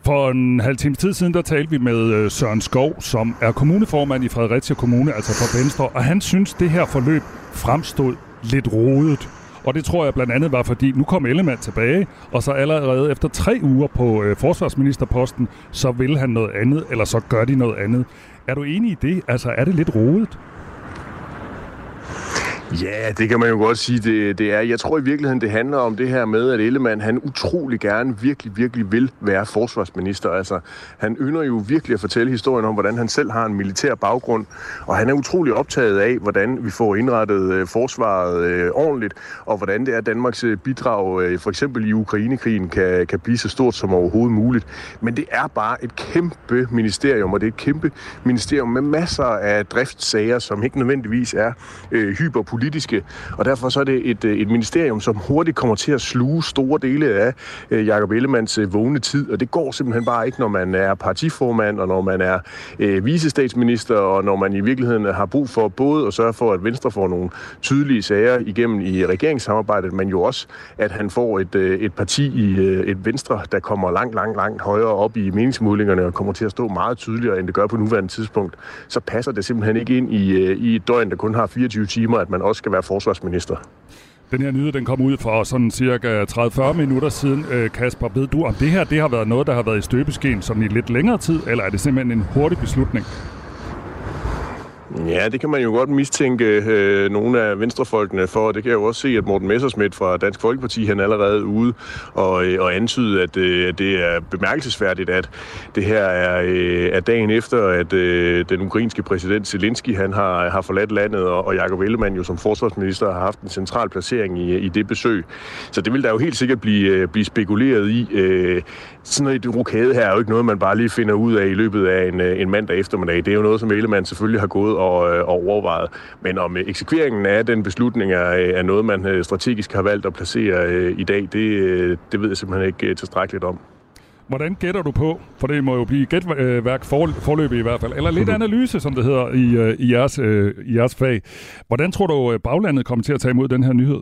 For en halv times tid siden, der talte vi med øh, Søren Skov, som er kommuneformand i Fredericia Kommune, altså for Venstre, og han synes, det her forløb fremstod lidt rodet. Og det tror jeg blandt andet var, fordi nu kom Ellemann tilbage, og så allerede efter tre uger på øh, forsvarsministerposten, så vil han noget andet, eller så gør de noget andet. Er du enig i det? Altså, er det lidt rodet? Ja, det kan man jo godt sige, det, det er. Jeg tror i virkeligheden, det handler om det her med, at Ellemann, han utrolig gerne, virkelig, virkelig vil være forsvarsminister. Altså, han ynder jo virkelig at fortælle historien om, hvordan han selv har en militær baggrund, og han er utrolig optaget af, hvordan vi får indrettet øh, forsvaret øh, ordentligt, og hvordan det er, Danmarks øh, bidrag, øh, for eksempel i Ukrainekrigen, kan, kan blive så stort som overhovedet muligt. Men det er bare et kæmpe ministerium, og det er et kæmpe ministerium med masser af driftssager, som ikke nødvendigvis er øh, hyperpolitiske politiske, og derfor så er det et, øh, et ministerium, som hurtigt kommer til at sluge store dele af øh, Jakob Ellemanns øh, vågne tid, og det går simpelthen bare ikke, når man er partiformand, og når man er øh, visestatsminister, og når man i virkeligheden har brug for både at sørge for, at Venstre får nogle tydelige sager igennem i regeringssamarbejdet, men jo også, at han får et, øh, et parti i øh, et Venstre, der kommer langt, langt, langt højere op i meningsmålingerne og kommer til at stå meget tydeligere, end det gør på nuværende tidspunkt, så passer det simpelthen ikke ind i, øh, i et døgn, der kun har 24 timer, at man også skal være forsvarsminister. Den her nyhed, den kom ud for sådan cirka 30-40 minutter siden. Øh, Kasper, ved du, om det her det har været noget, der har været i støbeskeen sådan i lidt længere tid, eller er det simpelthen en hurtig beslutning? Ja, det kan man jo godt mistænke øh, nogle af venstrefolkene for. Det kan jeg jo også se, at Morten Messersmith fra Dansk Folkeparti, han er allerede ude og, øh, og antyde, at, øh, det er bemærkelsesværdigt, at det her er, øh, er dagen efter, at øh, den ukrainske præsident Zelensky, han har, har forladt landet, og, og Jakob Ellemann jo som forsvarsminister har haft en central placering i, i det besøg. Så det vil der jo helt sikkert blive, øh, blive spekuleret i. Øh, sådan et rokade her er jo ikke noget, man bare lige finder ud af i løbet af en, øh, en mandag eftermiddag. Det er jo noget, som Ellemann selvfølgelig har gået og, øh, og overvejet. Men om øh, eksekveringen af den beslutning er, er noget, man strategisk har valgt at placere i dag, det, det ved jeg simpelthen ikke tilstrækkeligt om. Hvordan gætter du på, for det må jo blive gætværk for, forløbig i hvert fald, eller lidt analyse, som det hedder i, i, jeres, i jeres fag. Hvordan tror du, baglandet kommer til at tage imod den her nyhed?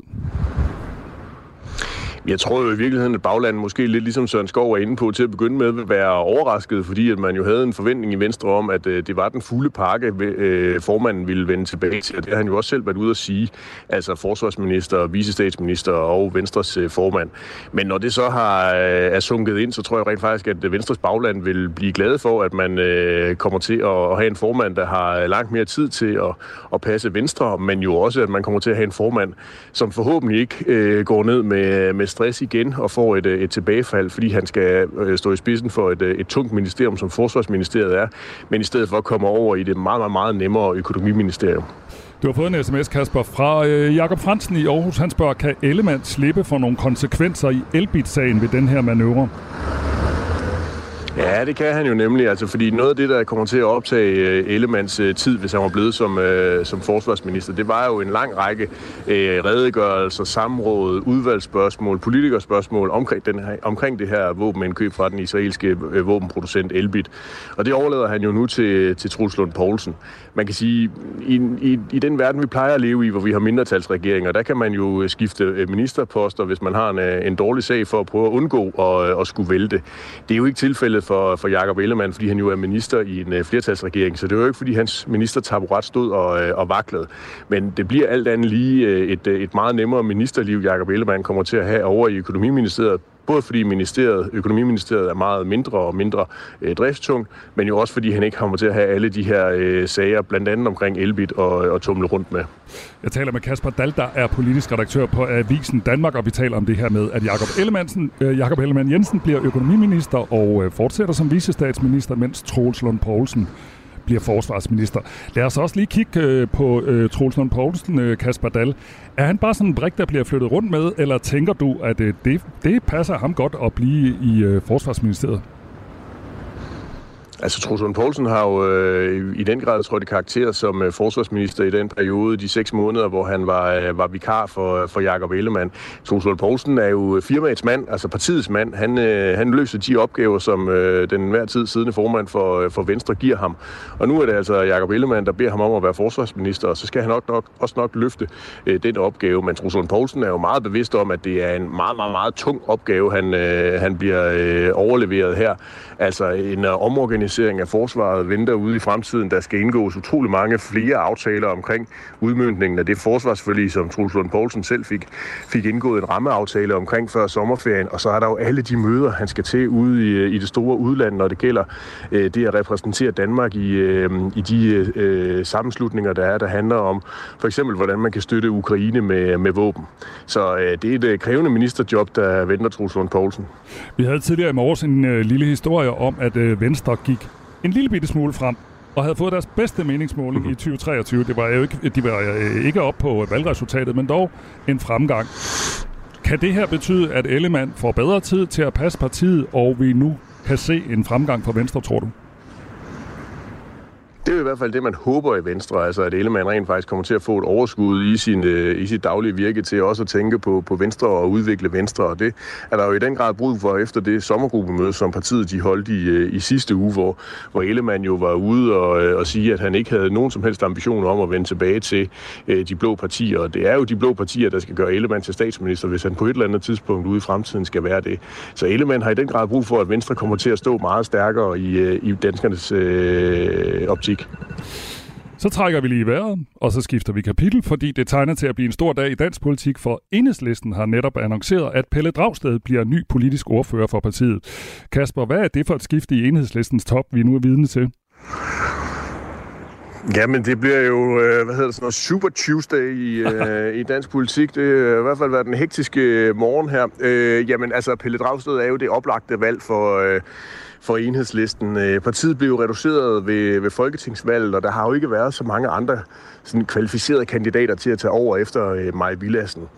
Jeg tror jo i virkeligheden, at baglandet måske lidt ligesom Søren Skov er inde på til at begynde med vil være overrasket, fordi at man jo havde en forventning i Venstre om, at øh, det var den fulde pakke, øh, formanden ville vende tilbage til. Og det har han jo også selv været ude at sige, altså forsvarsminister, visestatsminister og Venstres øh, formand. Men når det så har, øh, er sunket ind, så tror jeg rent faktisk, at øh, Venstres bagland vil blive glade for, at man øh, kommer til at, at have en formand, der har langt mere tid til at, at passe Venstre, men jo også, at man kommer til at have en formand, som forhåbentlig ikke øh, går ned med, med stress igen og får et, øh, et tilbagefald, fordi han skal øh, stå i spidsen for et, øh, et tungt ministerium, som Forsvarsministeriet er, men i stedet for at komme over i det meget, meget, meget nemmere økonomiministerium. Du har fået en sms, Kasper, fra øh, Jakob Fransen i Aarhus. Han spørger, kan Ellemann slippe for nogle konsekvenser i Elbit-sagen ved den her manøvre? Ja, det kan han jo nemlig, altså, fordi noget af det, der kommer til at optage øh, Ellemands øh, tid, hvis han var blevet som, øh, som forsvarsminister, det var jo en lang række øh, redegørelser, samråd, udvalgsspørgsmål, politikerspørgsmål omkring, den her, omkring det her våbenindkøb fra den israelske øh, våbenproducent Elbit. Og det overlader han jo nu til, til Truls Lund Poulsen. Man kan sige, i, i, i den verden, vi plejer at leve i, hvor vi har mindretalsregeringer, der kan man jo øh, skifte øh, ministerposter, hvis man har en, øh, en dårlig sag for at prøve at undgå at, at skulle vælte. Det er jo ikke tilfældet for, for Jakob Ellemann, fordi han jo er minister i en flertalsregering, så det er jo ikke, fordi hans ministertaburet stod og, og vaklede. Men det bliver alt andet lige et, et meget nemmere ministerliv, Jakob Ellemann kommer til at have over i økonomiministeriet, Både fordi ministeriet, økonomiministeriet er meget mindre og mindre øh, driftstung, men jo også fordi han ikke kommer til at have alle de her øh, sager, blandt andet omkring Elbit og, øh, og tumle rundt med. Jeg taler med Kasper Dahl, der er politisk redaktør på Avisen Danmark, og vi taler om det her med, at Jakob Ellemann, øh, Jakob Ellemann Jensen bliver økonomiminister og øh, fortsætter som visestatsminister, mens Troels Lund Poulsen bliver forsvarsminister. Lad os også lige kigge øh, på øh, Troels Lund Poulsen, øh, Kasper Dahl. Er han bare sådan en brik, der bliver flyttet rundt med, eller tænker du, at øh, det, det passer ham godt at blive i øh, forsvarsministeriet? Altså, Troels Poulsen har jo øh, i den grad trådt i karakter som øh, forsvarsminister i den periode, de seks måneder, hvor han var, øh, var vikar for, for Jakob Ellemann. Troels Poulsen er jo øh, firmaets mand, altså partiets mand. Han, øh, han løser de opgaver, som øh, den hver tid siddende formand for, øh, for Venstre giver ham. Og nu er det altså Jakob Ellemann, der beder ham om at være forsvarsminister, og så skal han nok, nok, også nok løfte øh, den opgave. Men Troels Poulsen er jo meget bevidst om, at det er en meget, meget, meget tung opgave, han, øh, han bliver øh, overleveret her. Altså en øh, omorganisering af forsvaret venter ude i fremtiden. Der skal indgås utrolig mange flere aftaler omkring udmyndningen af det forsvarsforlig, som Truls Lund Poulsen selv fik, fik indgået en rammeaftale omkring før sommerferien. Og så er der jo alle de møder, han skal til ude i, øh, i det store udland, når det gælder øh, det at repræsentere Danmark i, øh, i de øh, sammenslutninger, der er, der handler om for eksempel, hvordan man kan støtte Ukraine med, med våben. Så øh, det er et øh, krævende ministerjob, der venter Truls Lund Poulsen. Vi havde tidligere i morges en øh, lille historie om, at øh, Venstre gik en lille bitte smule frem og havde fået deres bedste meningsmåling mm-hmm. i 2023. Det var jo ikke, de var øh, ikke op på valgresultatet, men dog en fremgang. Kan det her betyde, at Ellemann får bedre tid til at passe partiet, og vi nu kan se en fremgang for Venstre, tror du? Det er i hvert fald det, man håber i Venstre, altså at Ellemann rent faktisk kommer til at få et overskud i, sin, øh, i sit daglige virke til også at tænke på, på Venstre og udvikle Venstre, og det er der jo i den grad brug for efter det sommergruppemøde, som partiet de holdt i, øh, i sidste uge, hvor, hvor Ellemann jo var ude og, øh, og sige, at han ikke havde nogen som helst ambition om at vende tilbage til øh, de blå partier, og det er jo de blå partier, der skal gøre Ellemann til statsminister, hvis han på et eller andet tidspunkt ude i fremtiden skal være det. Så Ellemann har i den grad brug for, at Venstre kommer til at stå meget stærkere i, i danskernes øh, optik musik. Så trækker vi lige vejret, og så skifter vi kapitel, fordi det tegner til at blive en stor dag i dansk politik, for Enhedslisten har netop annonceret, at Pelle Dragsted bliver ny politisk ordfører for partiet. Kasper, hvad er det for et skift i Enhedslistens top, vi nu er vidne til? Jamen, det bliver jo, øh, hvad hedder det, sådan noget Super Tuesday i, øh, i dansk politik. Det har i hvert fald været den hektiske morgen her. Øh, jamen, altså, Pelle Dragsted er jo det oplagte valg for, øh, for enhedslisten. Øh, partiet blev reduceret ved, ved folketingsvalget, og der har jo ikke været så mange andre sådan kvalificerede kandidater til at tage over efter øh, Maja Villassen.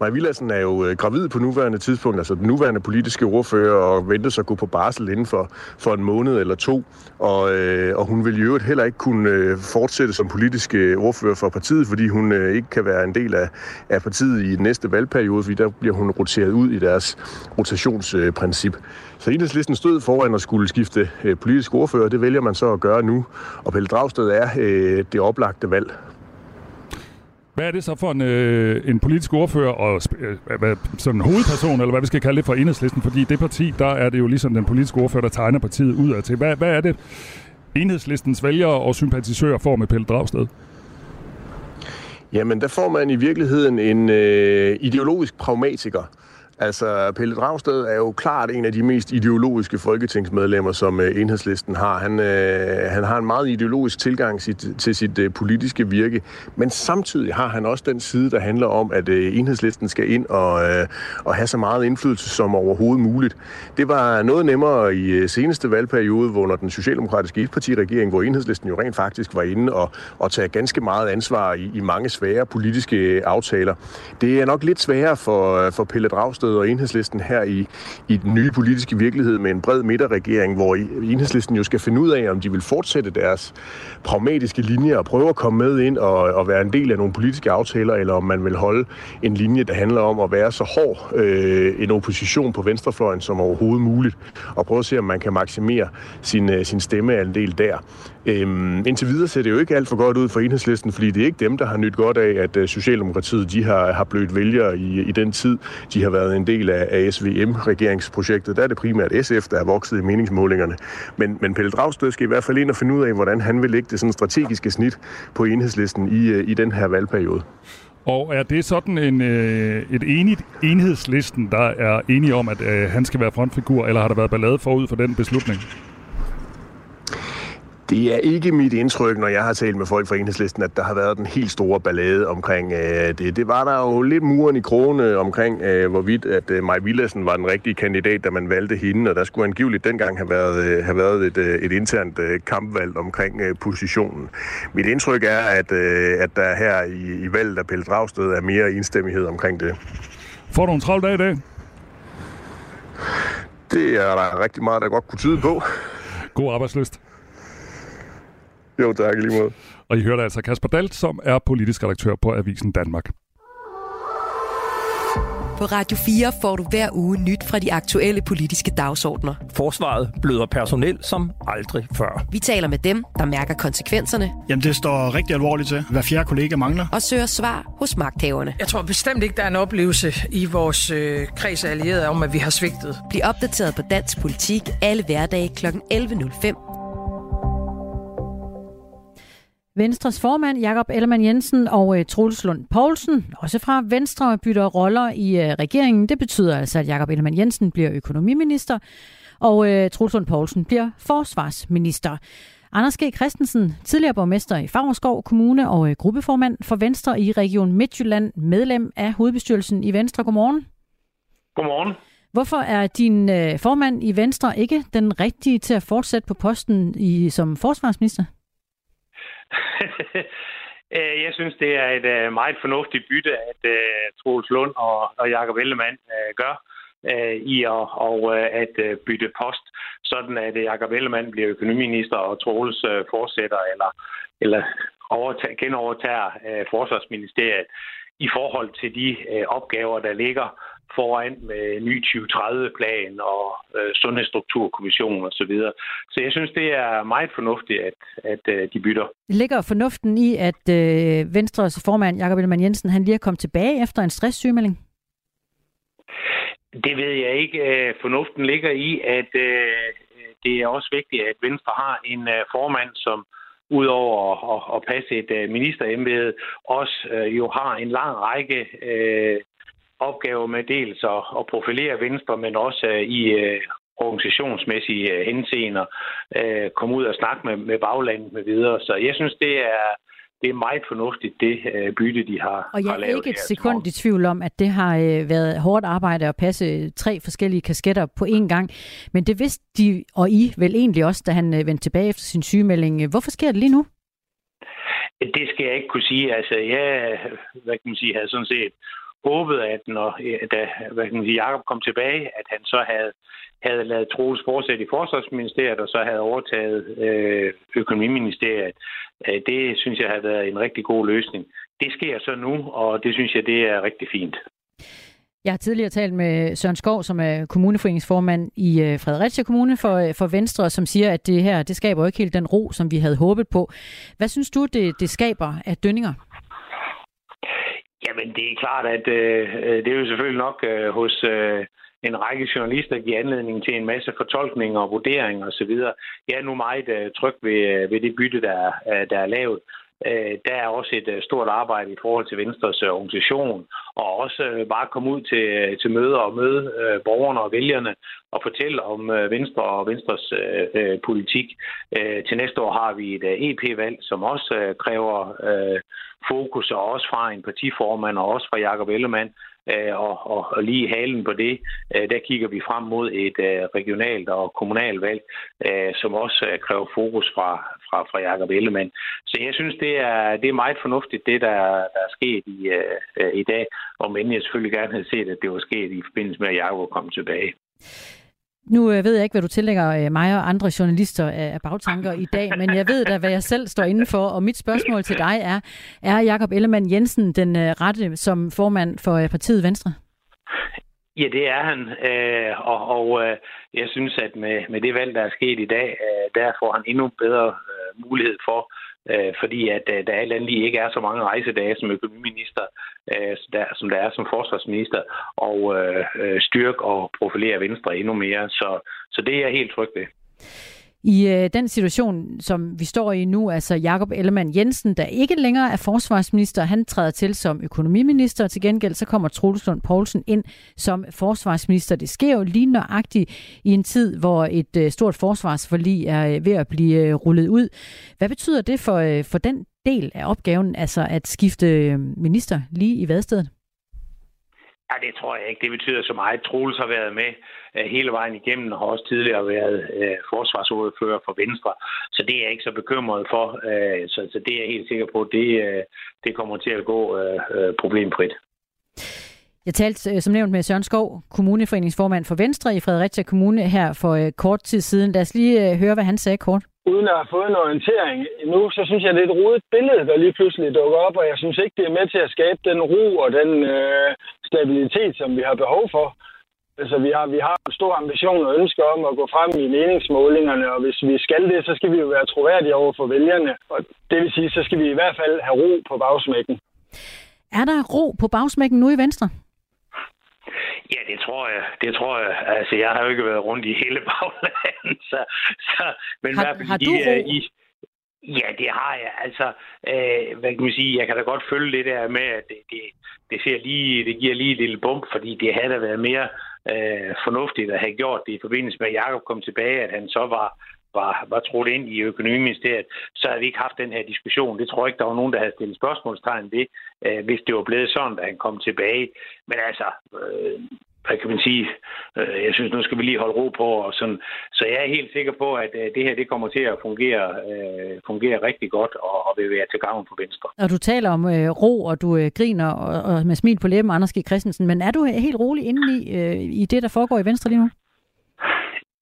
Maja Villadsen er jo øh, gravid på nuværende tidspunkt, altså den nuværende politiske ordfører, og venter sig at gå på barsel inden for, for en måned eller to. Og, øh, og hun vil jo heller ikke kunne øh, fortsætte som politisk øh, ordfører for partiet, fordi hun øh, ikke kan være en del af, af partiet i den næste valgperiode, fordi der bliver hun roteret ud i deres rotationsprincip. Så enhedslisten stod foran at skulle skifte øh, politisk ordfører. Det vælger man så at gøre nu. Og Pelle Dragsted er øh, det oplagte valg. Hvad er det så for en, øh, en politisk ordfører og øh, sådan en hovedperson, eller hvad vi skal kalde det for enhedslisten? Fordi det parti, der er det jo ligesom den politiske ordfører, der tegner partiet ud af til. Hvad, hvad er det, enhedslistens vælgere og sympatisører får med Pelle Dragsted? Jamen, der får man i virkeligheden en øh, ideologisk pragmatiker, Altså, Pelle Dragsted er jo klart en af de mest ideologiske folketingsmedlemmer, som øh, enhedslisten har. Han, øh, han har en meget ideologisk tilgang sit, til sit øh, politiske virke, men samtidig har han også den side, der handler om, at øh, enhedslisten skal ind og, øh, og have så meget indflydelse som overhovedet muligt. Det var noget nemmere i øh, seneste valgperiode, hvor under den socialdemokratiske etpartiregering, hvor enhedslisten jo rent faktisk var inde og, og tage ganske meget ansvar i, i mange svære politiske øh, aftaler. Det er nok lidt sværere for, øh, for Pelle Dragsted Dragsted og enhedslisten her i, i den nye politiske virkelighed med en bred midterregering, hvor enhedslisten jo skal finde ud af, om de vil fortsætte deres pragmatiske linje og prøve at komme med ind og, og være en del af nogle politiske aftaler, eller om man vil holde en linje, der handler om at være så hård øh, en opposition på venstrefløjen som overhovedet muligt, og prøve at se, om man kan maksimere sin, øh, sin stemmeandel der. Øhm, indtil videre ser det jo ikke alt for godt ud for enhedslisten, fordi det er ikke dem, der har nyt godt af, at øh, Socialdemokratiet de har, har blødt vælgere i, i den tid, de har været en del af, af SVM-regeringsprojektet. Der er det primært SF, der er vokset i meningsmålingerne. Men, men Pelle Dragsted skal i hvert fald ind og finde ud af, hvordan han vil lægge det sådan strategiske snit på enhedslisten i, øh, i den her valgperiode. Og er det sådan en, øh, et enigt enhedslisten, der er enige om, at øh, han skal være frontfigur, eller har der været ballade forud for den beslutning? Det er ikke mit indtryk, når jeg har talt med folk fra enhedslisten, at der har været den helt store ballade omkring øh, det. Det var der jo lidt muren i krone omkring, øh, hvorvidt at øh, Maj Villadsen var den rigtige kandidat, da man valgte hende, og der skulle angiveligt dengang have været, øh, have været et, øh, et internt øh, kampvalg omkring øh, positionen. Mit indtryk er, at, øh, at der her i, i valget af Pelle Dragsted er mere enstemmighed omkring det. Får du en travl dag i dag? Det er der rigtig meget, der godt kunne tyde på. God arbejdsløst. Jo, tak lige måde. Og I hørte altså Kasper Dalt, som er politisk redaktør på Avisen Danmark. På Radio 4 får du hver uge nyt fra de aktuelle politiske dagsordner. Forsvaret bløder personel som aldrig før. Vi taler med dem, der mærker konsekvenserne. Jamen, det står rigtig alvorligt til. Hver fjerde kollega mangler. Og søger svar hos magthaverne. Jeg tror bestemt ikke, der er en oplevelse i vores øh, kreds af allierede om, at vi har svigtet. Bliv opdateret på dansk politik alle hverdage kl. 11.05 Venstres formand Jakob Ellemann Jensen og uh, Troels Lund Poulsen, også fra Venstre, bytter roller i uh, regeringen. Det betyder altså, at Jakob Ellemann Jensen bliver økonomiminister, og uh, Troels Lund Poulsen bliver forsvarsminister. Anders G. Christensen, tidligere borgmester i Favrskov Kommune og uh, gruppeformand for Venstre i Region Midtjylland, medlem af hovedbestyrelsen i Venstre. Godmorgen. Godmorgen. Hvorfor er din uh, formand i Venstre ikke den rigtige til at fortsætte på posten i, som forsvarsminister? Øh, jeg synes, det er et øh, meget fornuftigt bytte, at øh, Troels Lund og, og Jakob Ellemann gør i at, og, at bytte post, sådan at Jakob Ellemann bliver økonomiminister og Troels fortsætter eller, eller overtager, genovertager forsvarsministeriet i forhold til de opgaver, der ligger foran med ny 2030-plan og øh, sundhedsstrukturkommission osv. Så, videre. så jeg synes, det er meget fornuftigt, at, at øh, de bytter. Ligger fornuften i, at øh, Venstres formand, Jakob Ellemann Jensen, han lige er kommet tilbage efter en stresssygemelding? Det ved jeg ikke. Øh, fornuften ligger i, at øh, det er også vigtigt, at Venstre har en øh, formand, som udover at, at passe et ministerembede, også jo har en lang række opgave med dels at, at profilere Venstre, men også uh, i uh, organisationsmæssige uh, henseender uh, komme ud og snakke med, med baglandet med videre. Så jeg synes, det er, det er meget fornuftigt, det uh, bytte, de har Og jeg har er ikke et sekund i tvivl om, at det har været hårdt arbejde at passe tre forskellige kasketter på én gang. Men det vidste de og I vel egentlig også, da han vendte tilbage efter sin sygemelding. Hvorfor sker det lige nu? Det skal jeg ikke kunne sige. Altså, jeg hvad kan man sige, havde sådan set håbet, at når øh, da hvad kan man sige, Jacob kom tilbage, at han så havde, havde lavet Troels fortsætte i Forsvarsministeriet, og så havde overtaget øh, Økonomiministeriet. Øh, det synes jeg har været en rigtig god løsning. Det sker så nu, og det synes jeg, det er rigtig fint. Jeg har tidligere talt med Søren Skov, som er kommuneforeningsformand i øh, Fredericia Kommune for, for Venstre, som siger, at det her det skaber ikke helt den ro, som vi havde håbet på. Hvad synes du, det, det skaber af dønninger? Jamen, det er klart, at øh, det er jo selvfølgelig nok øh, hos øh, en række journalister giver anledning til en masse fortolkninger og vurderinger osv. Jeg er nu meget øh, tryg ved, øh, ved det bytte, der, øh, der er lavet. Øh, der er også et øh, stort arbejde i forhold til Venstres øh, organisation, og også bare komme ud til, til møder og møde borgerne og vælgerne og fortælle om Venstre og Venstres øh, politik. Øh, til næste år har vi et EP-valg, som også kræver øh, fokus, og også fra en partiformand, og også fra Jakob Ellemann. Øh, og, og, og lige halen på det, øh, der kigger vi frem mod et øh, regionalt og kommunalt valg, som også kræver fokus fra, fra, fra Jacob Ellemann. Så jeg synes, det er, det er meget fornuftigt, det der, der er sket i, i dag, og men jeg selvfølgelig gerne havde set, at det var sket i forbindelse med, at Jacob kom tilbage. Nu øh, ved jeg ikke, hvad du tillægger øh, mig og andre journalister af bagtanker i dag, men jeg ved da, hvad jeg selv står indenfor. og mit spørgsmål til dig er, er Jakob Ellemann Jensen den øh, rette som formand for øh, partiet Venstre? Ja, det er han, øh, og, og øh, jeg synes, at med, med det valg, der er sket i dag, der får han endnu bedre mulighed for øh, fordi at øh, der alt andet lige ikke er så mange rejsedage som økonomiminister, øh, der, som der er som forsvarsminister, og øh, øh styrke og profilere Venstre endnu mere. Så, så det er jeg helt tryg ved. I øh, den situation, som vi står i nu, altså Jakob Ellemann Jensen, der ikke længere er forsvarsminister, han træder til som økonomiminister. Til gengæld så kommer Troels Lund Poulsen ind som forsvarsminister. Det sker jo lige nøjagtigt i en tid, hvor et øh, stort forsvarsforlig er øh, ved at blive øh, rullet ud. Hvad betyder det for, øh, for den del af opgaven, altså at skifte øh, minister lige i vadstedet? Ja, det tror jeg ikke. Det betyder så meget. Troels har været med øh, hele vejen igennem og har også tidligere været uh, forsvarsordfører for Venstre. Så det er jeg ikke så bekymret for. Øh, så, så det er jeg helt sikker på, det, det kommer til at gå problemfrit. Jeg talte som nævnt med Søren Skov, kommuneforeningsformand for Venstre i Fredericia Kommune her for kort tid siden. Lad os lige høre, hvad han sagde kort uden at have fået en orientering nu, så synes jeg, det er et rodet billede, der lige pludselig dukker op, og jeg synes ikke, det er med til at skabe den ro og den øh, stabilitet, som vi har behov for. Altså, vi har, vi har en stor ambition og ønske om at gå frem i meningsmålingerne, og hvis vi skal det, så skal vi jo være troværdige over for vælgerne. Og det vil sige, så skal vi i hvert fald have ro på bagsmækken. Er der ro på bagsmækken nu i Venstre? Ja, det tror jeg. Det tror jeg. Altså, jeg har jo ikke været rundt i hele baglandet, så, så men har, i hvert fald har du i, øh, i, Ja, det har jeg. Altså, øh, hvad kan man sige, jeg kan da godt følge det der med, at det, det, det, ser lige, det giver lige et lille bump, fordi det havde da været mere øh, fornuftigt at have gjort det i forbindelse med, at Jacob kom tilbage, at han så var, var, var trådt ind i økonomiministeriet, så havde vi ikke haft den her diskussion. Det tror jeg ikke, der var nogen, der havde stillet spørgsmålstegn ved, øh, hvis det var blevet sådan, da han kom tilbage. Men altså, øh, hvad kan man sige, øh, jeg synes, nu skal vi lige holde ro på. Og sådan. Så jeg er helt sikker på, at øh, det her det kommer til at fungere, øh, fungere rigtig godt og, og vil være til gavn for Venstre. Og du taler om øh, ro, og du øh, griner og, og med smil på læben, Anders G. Christensen, men er du helt rolig inde i, øh, i det, der foregår i Venstre lige nu?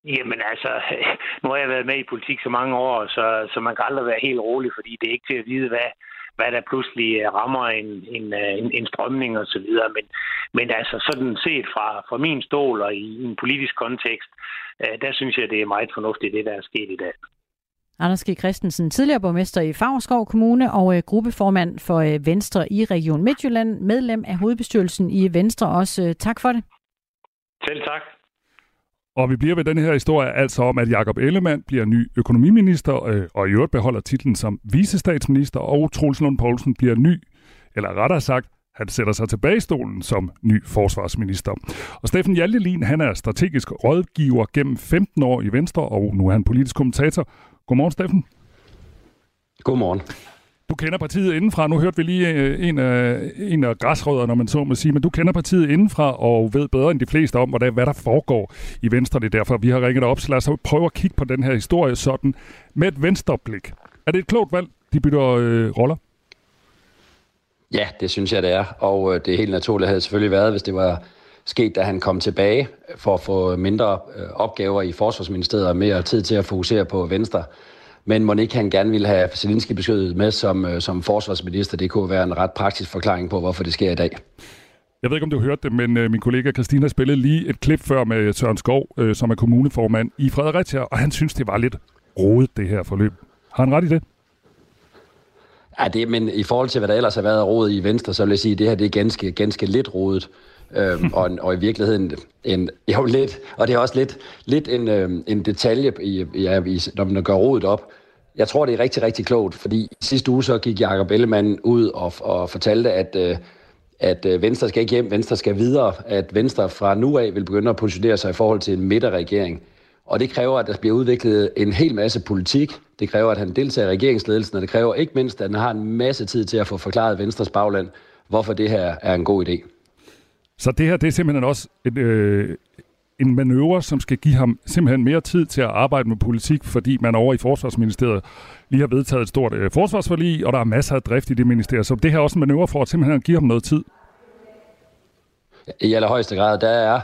Jamen altså, nu har jeg været med i politik så mange år, så, så man kan aldrig være helt rolig, fordi det er ikke til at vide, hvad, hvad der pludselig rammer en, en, en, en strømning og så videre. Men, men altså sådan set fra, fra min stol og i en politisk kontekst, øh, der synes jeg, det er meget fornuftigt, det der er sket i dag. Anders G. Christensen, tidligere borgmester i Favrskov Kommune og øh, gruppeformand for øh, Venstre i Region Midtjylland, medlem af hovedbestyrelsen i Venstre også. Tak for det. Selv tak. Og vi bliver ved den her historie altså om, at Jakob Ellemann bliver ny økonomiminister øh, og i øvrigt beholder titlen som visestatsminister, og Troels Lund Poulsen bliver ny, eller rettere sagt, han sætter sig tilbage i stolen som ny forsvarsminister. Og Steffen Hjaltelin, han er strategisk rådgiver gennem 15 år i Venstre, og nu er han politisk kommentator. Godmorgen, Steffen. Godmorgen. Du kender partiet indenfra. Nu hørte vi lige øh, en af, en af græsrødderne, når man så må sige, men du kender partiet indenfra og ved bedre end de fleste om, hvad der foregår i Venstre. Det er derfor, vi har ringet op. Så lad os prøve at kigge på den her historie sådan med et venstreblik. Er det et klogt valg, de bytter øh, roller? Ja, det synes jeg, det er. Og øh, det er helt naturligt havde selvfølgelig været, hvis det var sket, da han kom tilbage for at få mindre øh, opgaver i Forsvarsministeriet og mere tid til at fokusere på Venstre. Men må ikke han gerne ville have Zelensky besøget med som, øh, som forsvarsminister? Det kunne være en ret praktisk forklaring på, hvorfor det sker i dag. Jeg ved ikke, om du hørte det, men øh, min kollega Christina spillede lige et klip før med Søren Skov, øh, som er kommuneformand i Fredericia, og han synes, det var lidt rodet, det her forløb. Har han ret i det? Ja, det, men i forhold til, hvad der ellers har været råd i Venstre, så vil jeg sige, at det her det er ganske, ganske lidt rodet. Øhm, og, og i virkeligheden en, jo lidt, og det er også lidt, lidt en, øhm, en detalje, i, ja, i, når man gør rodet op. Jeg tror, det er rigtig, rigtig klogt, fordi sidste uge så gik Jacob Ellemann ud og, og fortalte, at, øh, at øh, Venstre skal ikke hjem, Venstre skal videre, at Venstre fra nu af vil begynde at positionere sig i forhold til en midterregering. Og det kræver, at der bliver udviklet en hel masse politik. Det kræver, at han deltager i regeringsledelsen, og det kræver ikke mindst, at han har en masse tid til at få forklaret Venstres bagland, hvorfor det her er en god idé. Så det her, det er simpelthen også et, øh, en manøvre, som skal give ham simpelthen mere tid til at arbejde med politik, fordi man over i Forsvarsministeriet lige har vedtaget et stort øh, forsvarsforlig, og der er masser af drift i det ministerium. Så det her er også en manøvre for at simpelthen give ham noget tid. I allerhøjeste grad, der er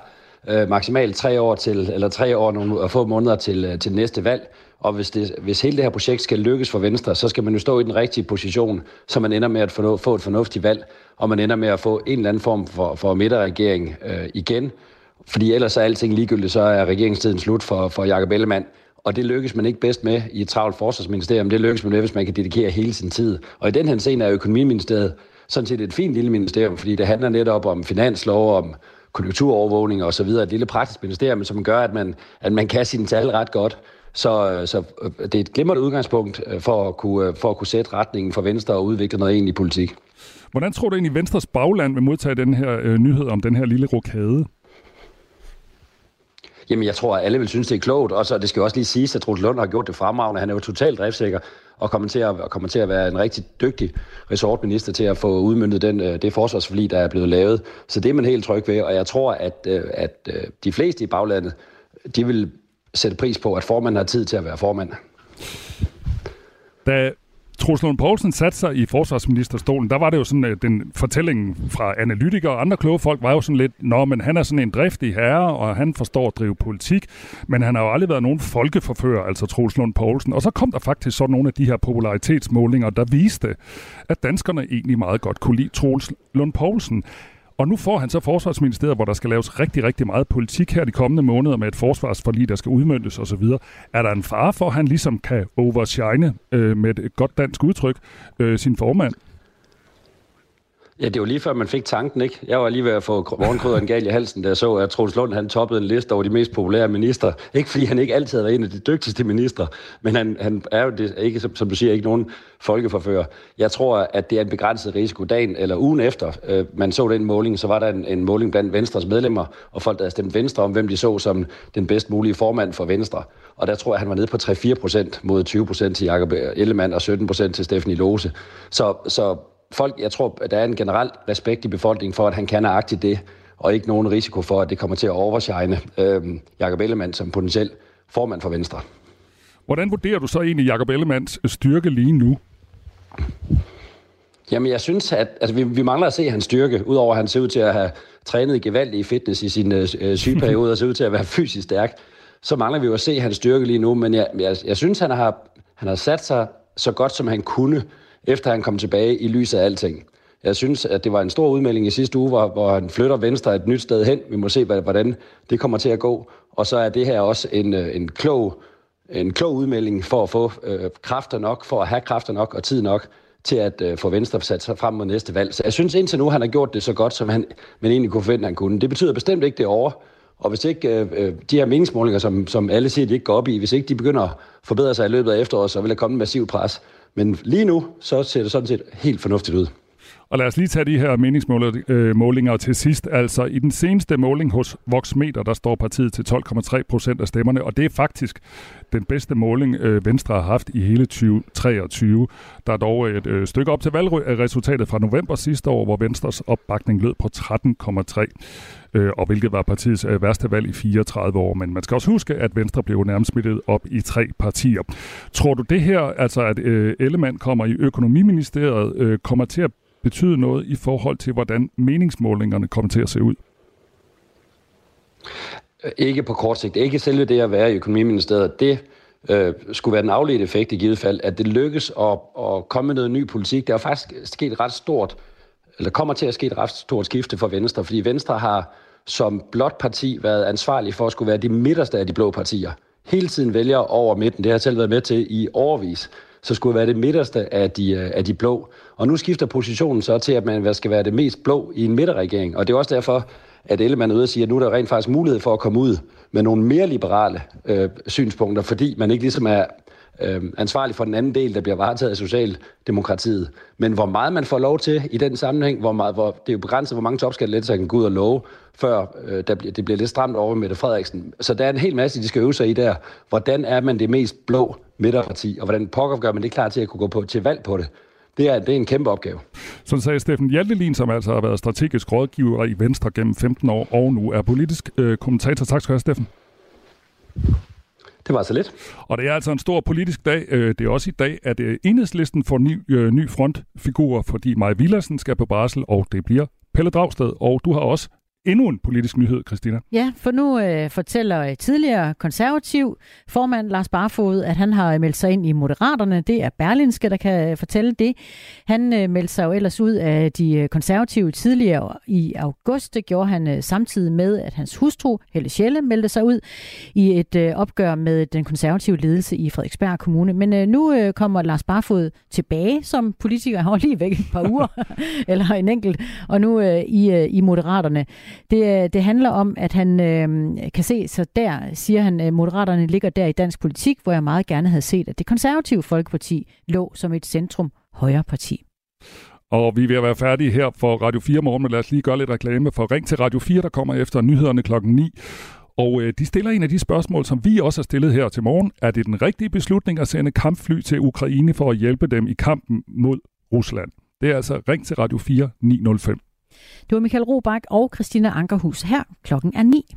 øh, maksimalt tre år til, eller tre år nogle få måneder til, øh, til næste valg. Og hvis, det, hvis hele det her projekt skal lykkes for Venstre, så skal man jo stå i den rigtige position, så man ender med at få, få et fornuftigt valg, og man ender med at få en eller anden form for, for midterregering øh, igen. Fordi ellers er alting ligegyldigt, så er regeringstiden slut for, for Jakob Ellemann. Og det lykkes man ikke bedst med i et travlt forsvarsministerium. Det lykkes man med, hvis man kan dedikere hele sin tid. Og i den her scene er økonomiministeriet sådan set et fint lille ministerium, fordi det handler netop om finanslov, om konjunkturovervågning og så videre. Et lille praktisk ministerium, som gør, at man, at man kan sine tal ret godt. Så, så øh, det er et glimrende udgangspunkt øh, for at, kunne, øh, for at kunne sætte retningen for Venstre og udvikle noget egentlig politik. Hvordan tror du egentlig, Venstres bagland vil modtage den her øh, nyhed om den her lille rokade? Jamen, jeg tror, at alle vil synes, det er klogt. Og så, det skal jo også lige siges, at Troels Lund har gjort det fremragende. Han er jo totalt driftsikker og kommer til at, kommer til at være en rigtig dygtig resortminister til at få udmyndtet den, øh, det forsvarsforlig, der er blevet lavet. Så det er man helt tryg ved, og jeg tror, at, øh, at øh, de fleste i baglandet, de vil sætte pris på, at formanden har tid til at være formand. Da Troels Lund Poulsen satte sig i forsvarsministerstolen, der var det jo sådan, at den fortællingen fra analytikere og andre kloge folk var jo sådan lidt, nå, men han er sådan en driftig herre, og han forstår at drive politik, men han har jo aldrig været nogen folkeforfører, altså Troels Lund Poulsen. Og så kom der faktisk sådan nogle af de her popularitetsmålinger, der viste, at danskerne egentlig meget godt kunne lide Troels Lund Poulsen. Og nu får han så Forsvarsministeriet, hvor der skal laves rigtig, rigtig meget politik her de kommende måneder med et forsvarsforlig, der skal udmyndtes osv. Er der en fare for, at han ligesom kan overshine øh, med et godt dansk udtryk øh, sin formand? Ja, det var lige før, man fik tanken, ikke? Jeg var lige ved at få morgenkrydderen gal i halsen, da jeg så, at Troels Lund han toppede en liste over de mest populære ministre. Ikke fordi han ikke altid har været en af de dygtigste ministre, men han, han er jo det, ikke, som, som du siger, ikke nogen folkeforfører. Jeg tror, at det er en begrænset risiko. Dagen eller ugen efter, øh, man så den måling, så var der en, en måling blandt Venstres medlemmer, og folk, der havde stemt Venstre om, hvem de så som den bedst mulige formand for Venstre. Og der tror jeg, han var nede på 3-4 procent mod 20 procent til Jakob Ellemann og 17 procent til Stephanie Lose. Så, så folk, jeg tror, at der er en generel respekt i befolkningen for, at han kan nøjagtigt det, og ikke nogen risiko for, at det kommer til at overshine øh, Jakob Ellemann som potentiel formand for Venstre. Hvordan vurderer du så egentlig Jakob Ellemanns styrke lige nu? Jamen, jeg synes, at altså, vi, vi mangler at se hans styrke, udover at han ser ud til at have trænet gevaldigt i fitness i sin øh, sygeperiode, og ser ud til at være fysisk stærk, så mangler vi jo at se hans styrke lige nu. Men jeg, jeg, jeg synes, han har, han har sat sig så godt, som han kunne efter han kom tilbage i lyset af alting. Jeg synes, at det var en stor udmelding i sidste uge, hvor, hvor han flytter Venstre et nyt sted hen. Vi må se, hvordan det kommer til at gå. Og så er det her også en, øh, en, klog, en klog udmelding for at få øh, kræfter nok, for at have kræfter nok og tid nok til at øh, få Venstre sat sig frem mod næste valg. Så jeg synes indtil nu, han har gjort det så godt, som han men egentlig kunne forvente, han kunne. Det betyder bestemt ikke det over. Og hvis ikke øh, øh, de her meningsmålinger, som, som alle siger, de ikke går op i, hvis ikke de begynder at forbedre sig i løbet af efteråret, så vil der komme en massiv pres. Men lige nu, så ser det sådan set helt fornuftigt ud. Og lad os lige tage de her meningsmålinger øh, til sidst. Altså i den seneste måling hos Voxmeter, der står partiet til 12,3 procent af stemmerne, og det er faktisk den bedste måling, øh, Venstre har haft i hele 2023. Der er dog et øh, stykke op til valgresultatet fra november sidste år, hvor Venstres opbakning lød på 13,3 øh, og hvilket var partiets øh, værste valg i 34 år. Men man skal også huske, at Venstre blev nærmest smittet op i tre partier. Tror du det her, altså at øh, Ellemann kommer i økonomiministeriet, øh, kommer til at betyde noget i forhold til, hvordan meningsmålingerne kommer til at se ud? Ikke på kort sigt. Ikke selve det at være i økonomiministeriet. Det øh, skulle være den afledte effekt i givet fald, at det lykkes at, at komme med noget ny politik. Der er faktisk sket ret stort, eller kommer til at ske et ret stort skifte for Venstre, fordi Venstre har som blot parti været ansvarlig for at skulle være de midterste af de blå partier. Hele tiden vælger over midten. Det har jeg selv været med til i overvis så skulle være det midterste af de, øh, af de blå. Og nu skifter positionen så til, at man skal være det mest blå i en midterregering. Og det er også derfor, at Ellemann er ude og sige, at nu er der rent faktisk mulighed for at komme ud med nogle mere liberale øh, synspunkter, fordi man ikke ligesom er øh, ansvarlig for den anden del, der bliver varetaget af Socialdemokratiet. Men hvor meget man får lov til i den sammenhæng, hvor meget, hvor, det er jo begrænset, hvor mange topskattelettelser kan gå ud og love, før øh, der bliver, det bliver lidt stramt over med Mette Frederiksen. Så der er en hel masse, de skal øve sig i der. Hvordan er man det mest blå midterparti, og hvordan pokker gør man det klar til at kunne gå på, til valg på det? det, er, det er en kæmpe opgave. Sådan sagde Steffen Hjaltelin, som altså har været strategisk rådgiver i Venstre gennem 15 år, og nu er politisk øh, kommentator. Tak skal du have, Steffen. Det var så lidt. Og det er altså en stor politisk dag. Øh, det er også i dag, at øh, enhedslisten får ny, øh, ny frontfigur, fordi Maja Villersen skal på barsel, og det bliver Pelle Dragsted. Og du har også endnu en politisk nyhed, Christina. Ja, for nu øh, fortæller tidligere konservativ formand Lars Barfod, at han har meldt sig ind i Moderaterne. Det er Berlinske, der kan fortælle det. Han øh, meldte sig jo ellers ud af de øh, konservative tidligere i august. Det gjorde han øh, samtidig med, at hans hustru, Helle Schelle, meldte sig ud i et øh, opgør med den konservative ledelse i Frederiksberg Kommune. Men øh, nu øh, kommer Lars Barfod tilbage som politiker. Han var lige væk et par uger, eller en enkelt, og nu øh, i, øh, i Moderaterne. Det, øh, det handler om, at han øh, kan se, så der siger han, at Moderaterne ligger der i dansk politik, hvor jeg meget gerne havde set, at det konservative Folkeparti lå som et centrum højre parti. Og vi er ved at være færdige her for Radio 4 morgen, men lad os lige gøre lidt reklame for Ring til Radio 4, der kommer efter nyhederne klokken 9. Og øh, de stiller en af de spørgsmål, som vi også har stillet her til morgen. Er det den rigtige beslutning at sende kampfly til Ukraine for at hjælpe dem i kampen mod Rusland? Det er altså Ring til Radio 4 905. Det var Michael Robach og Christina Ankerhus her. Klokken er 9.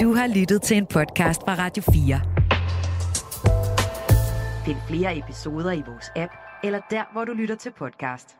Du har lyttet til en podcast fra Radio 4. Find flere episoder i vores app, eller der, hvor du lytter til podcast.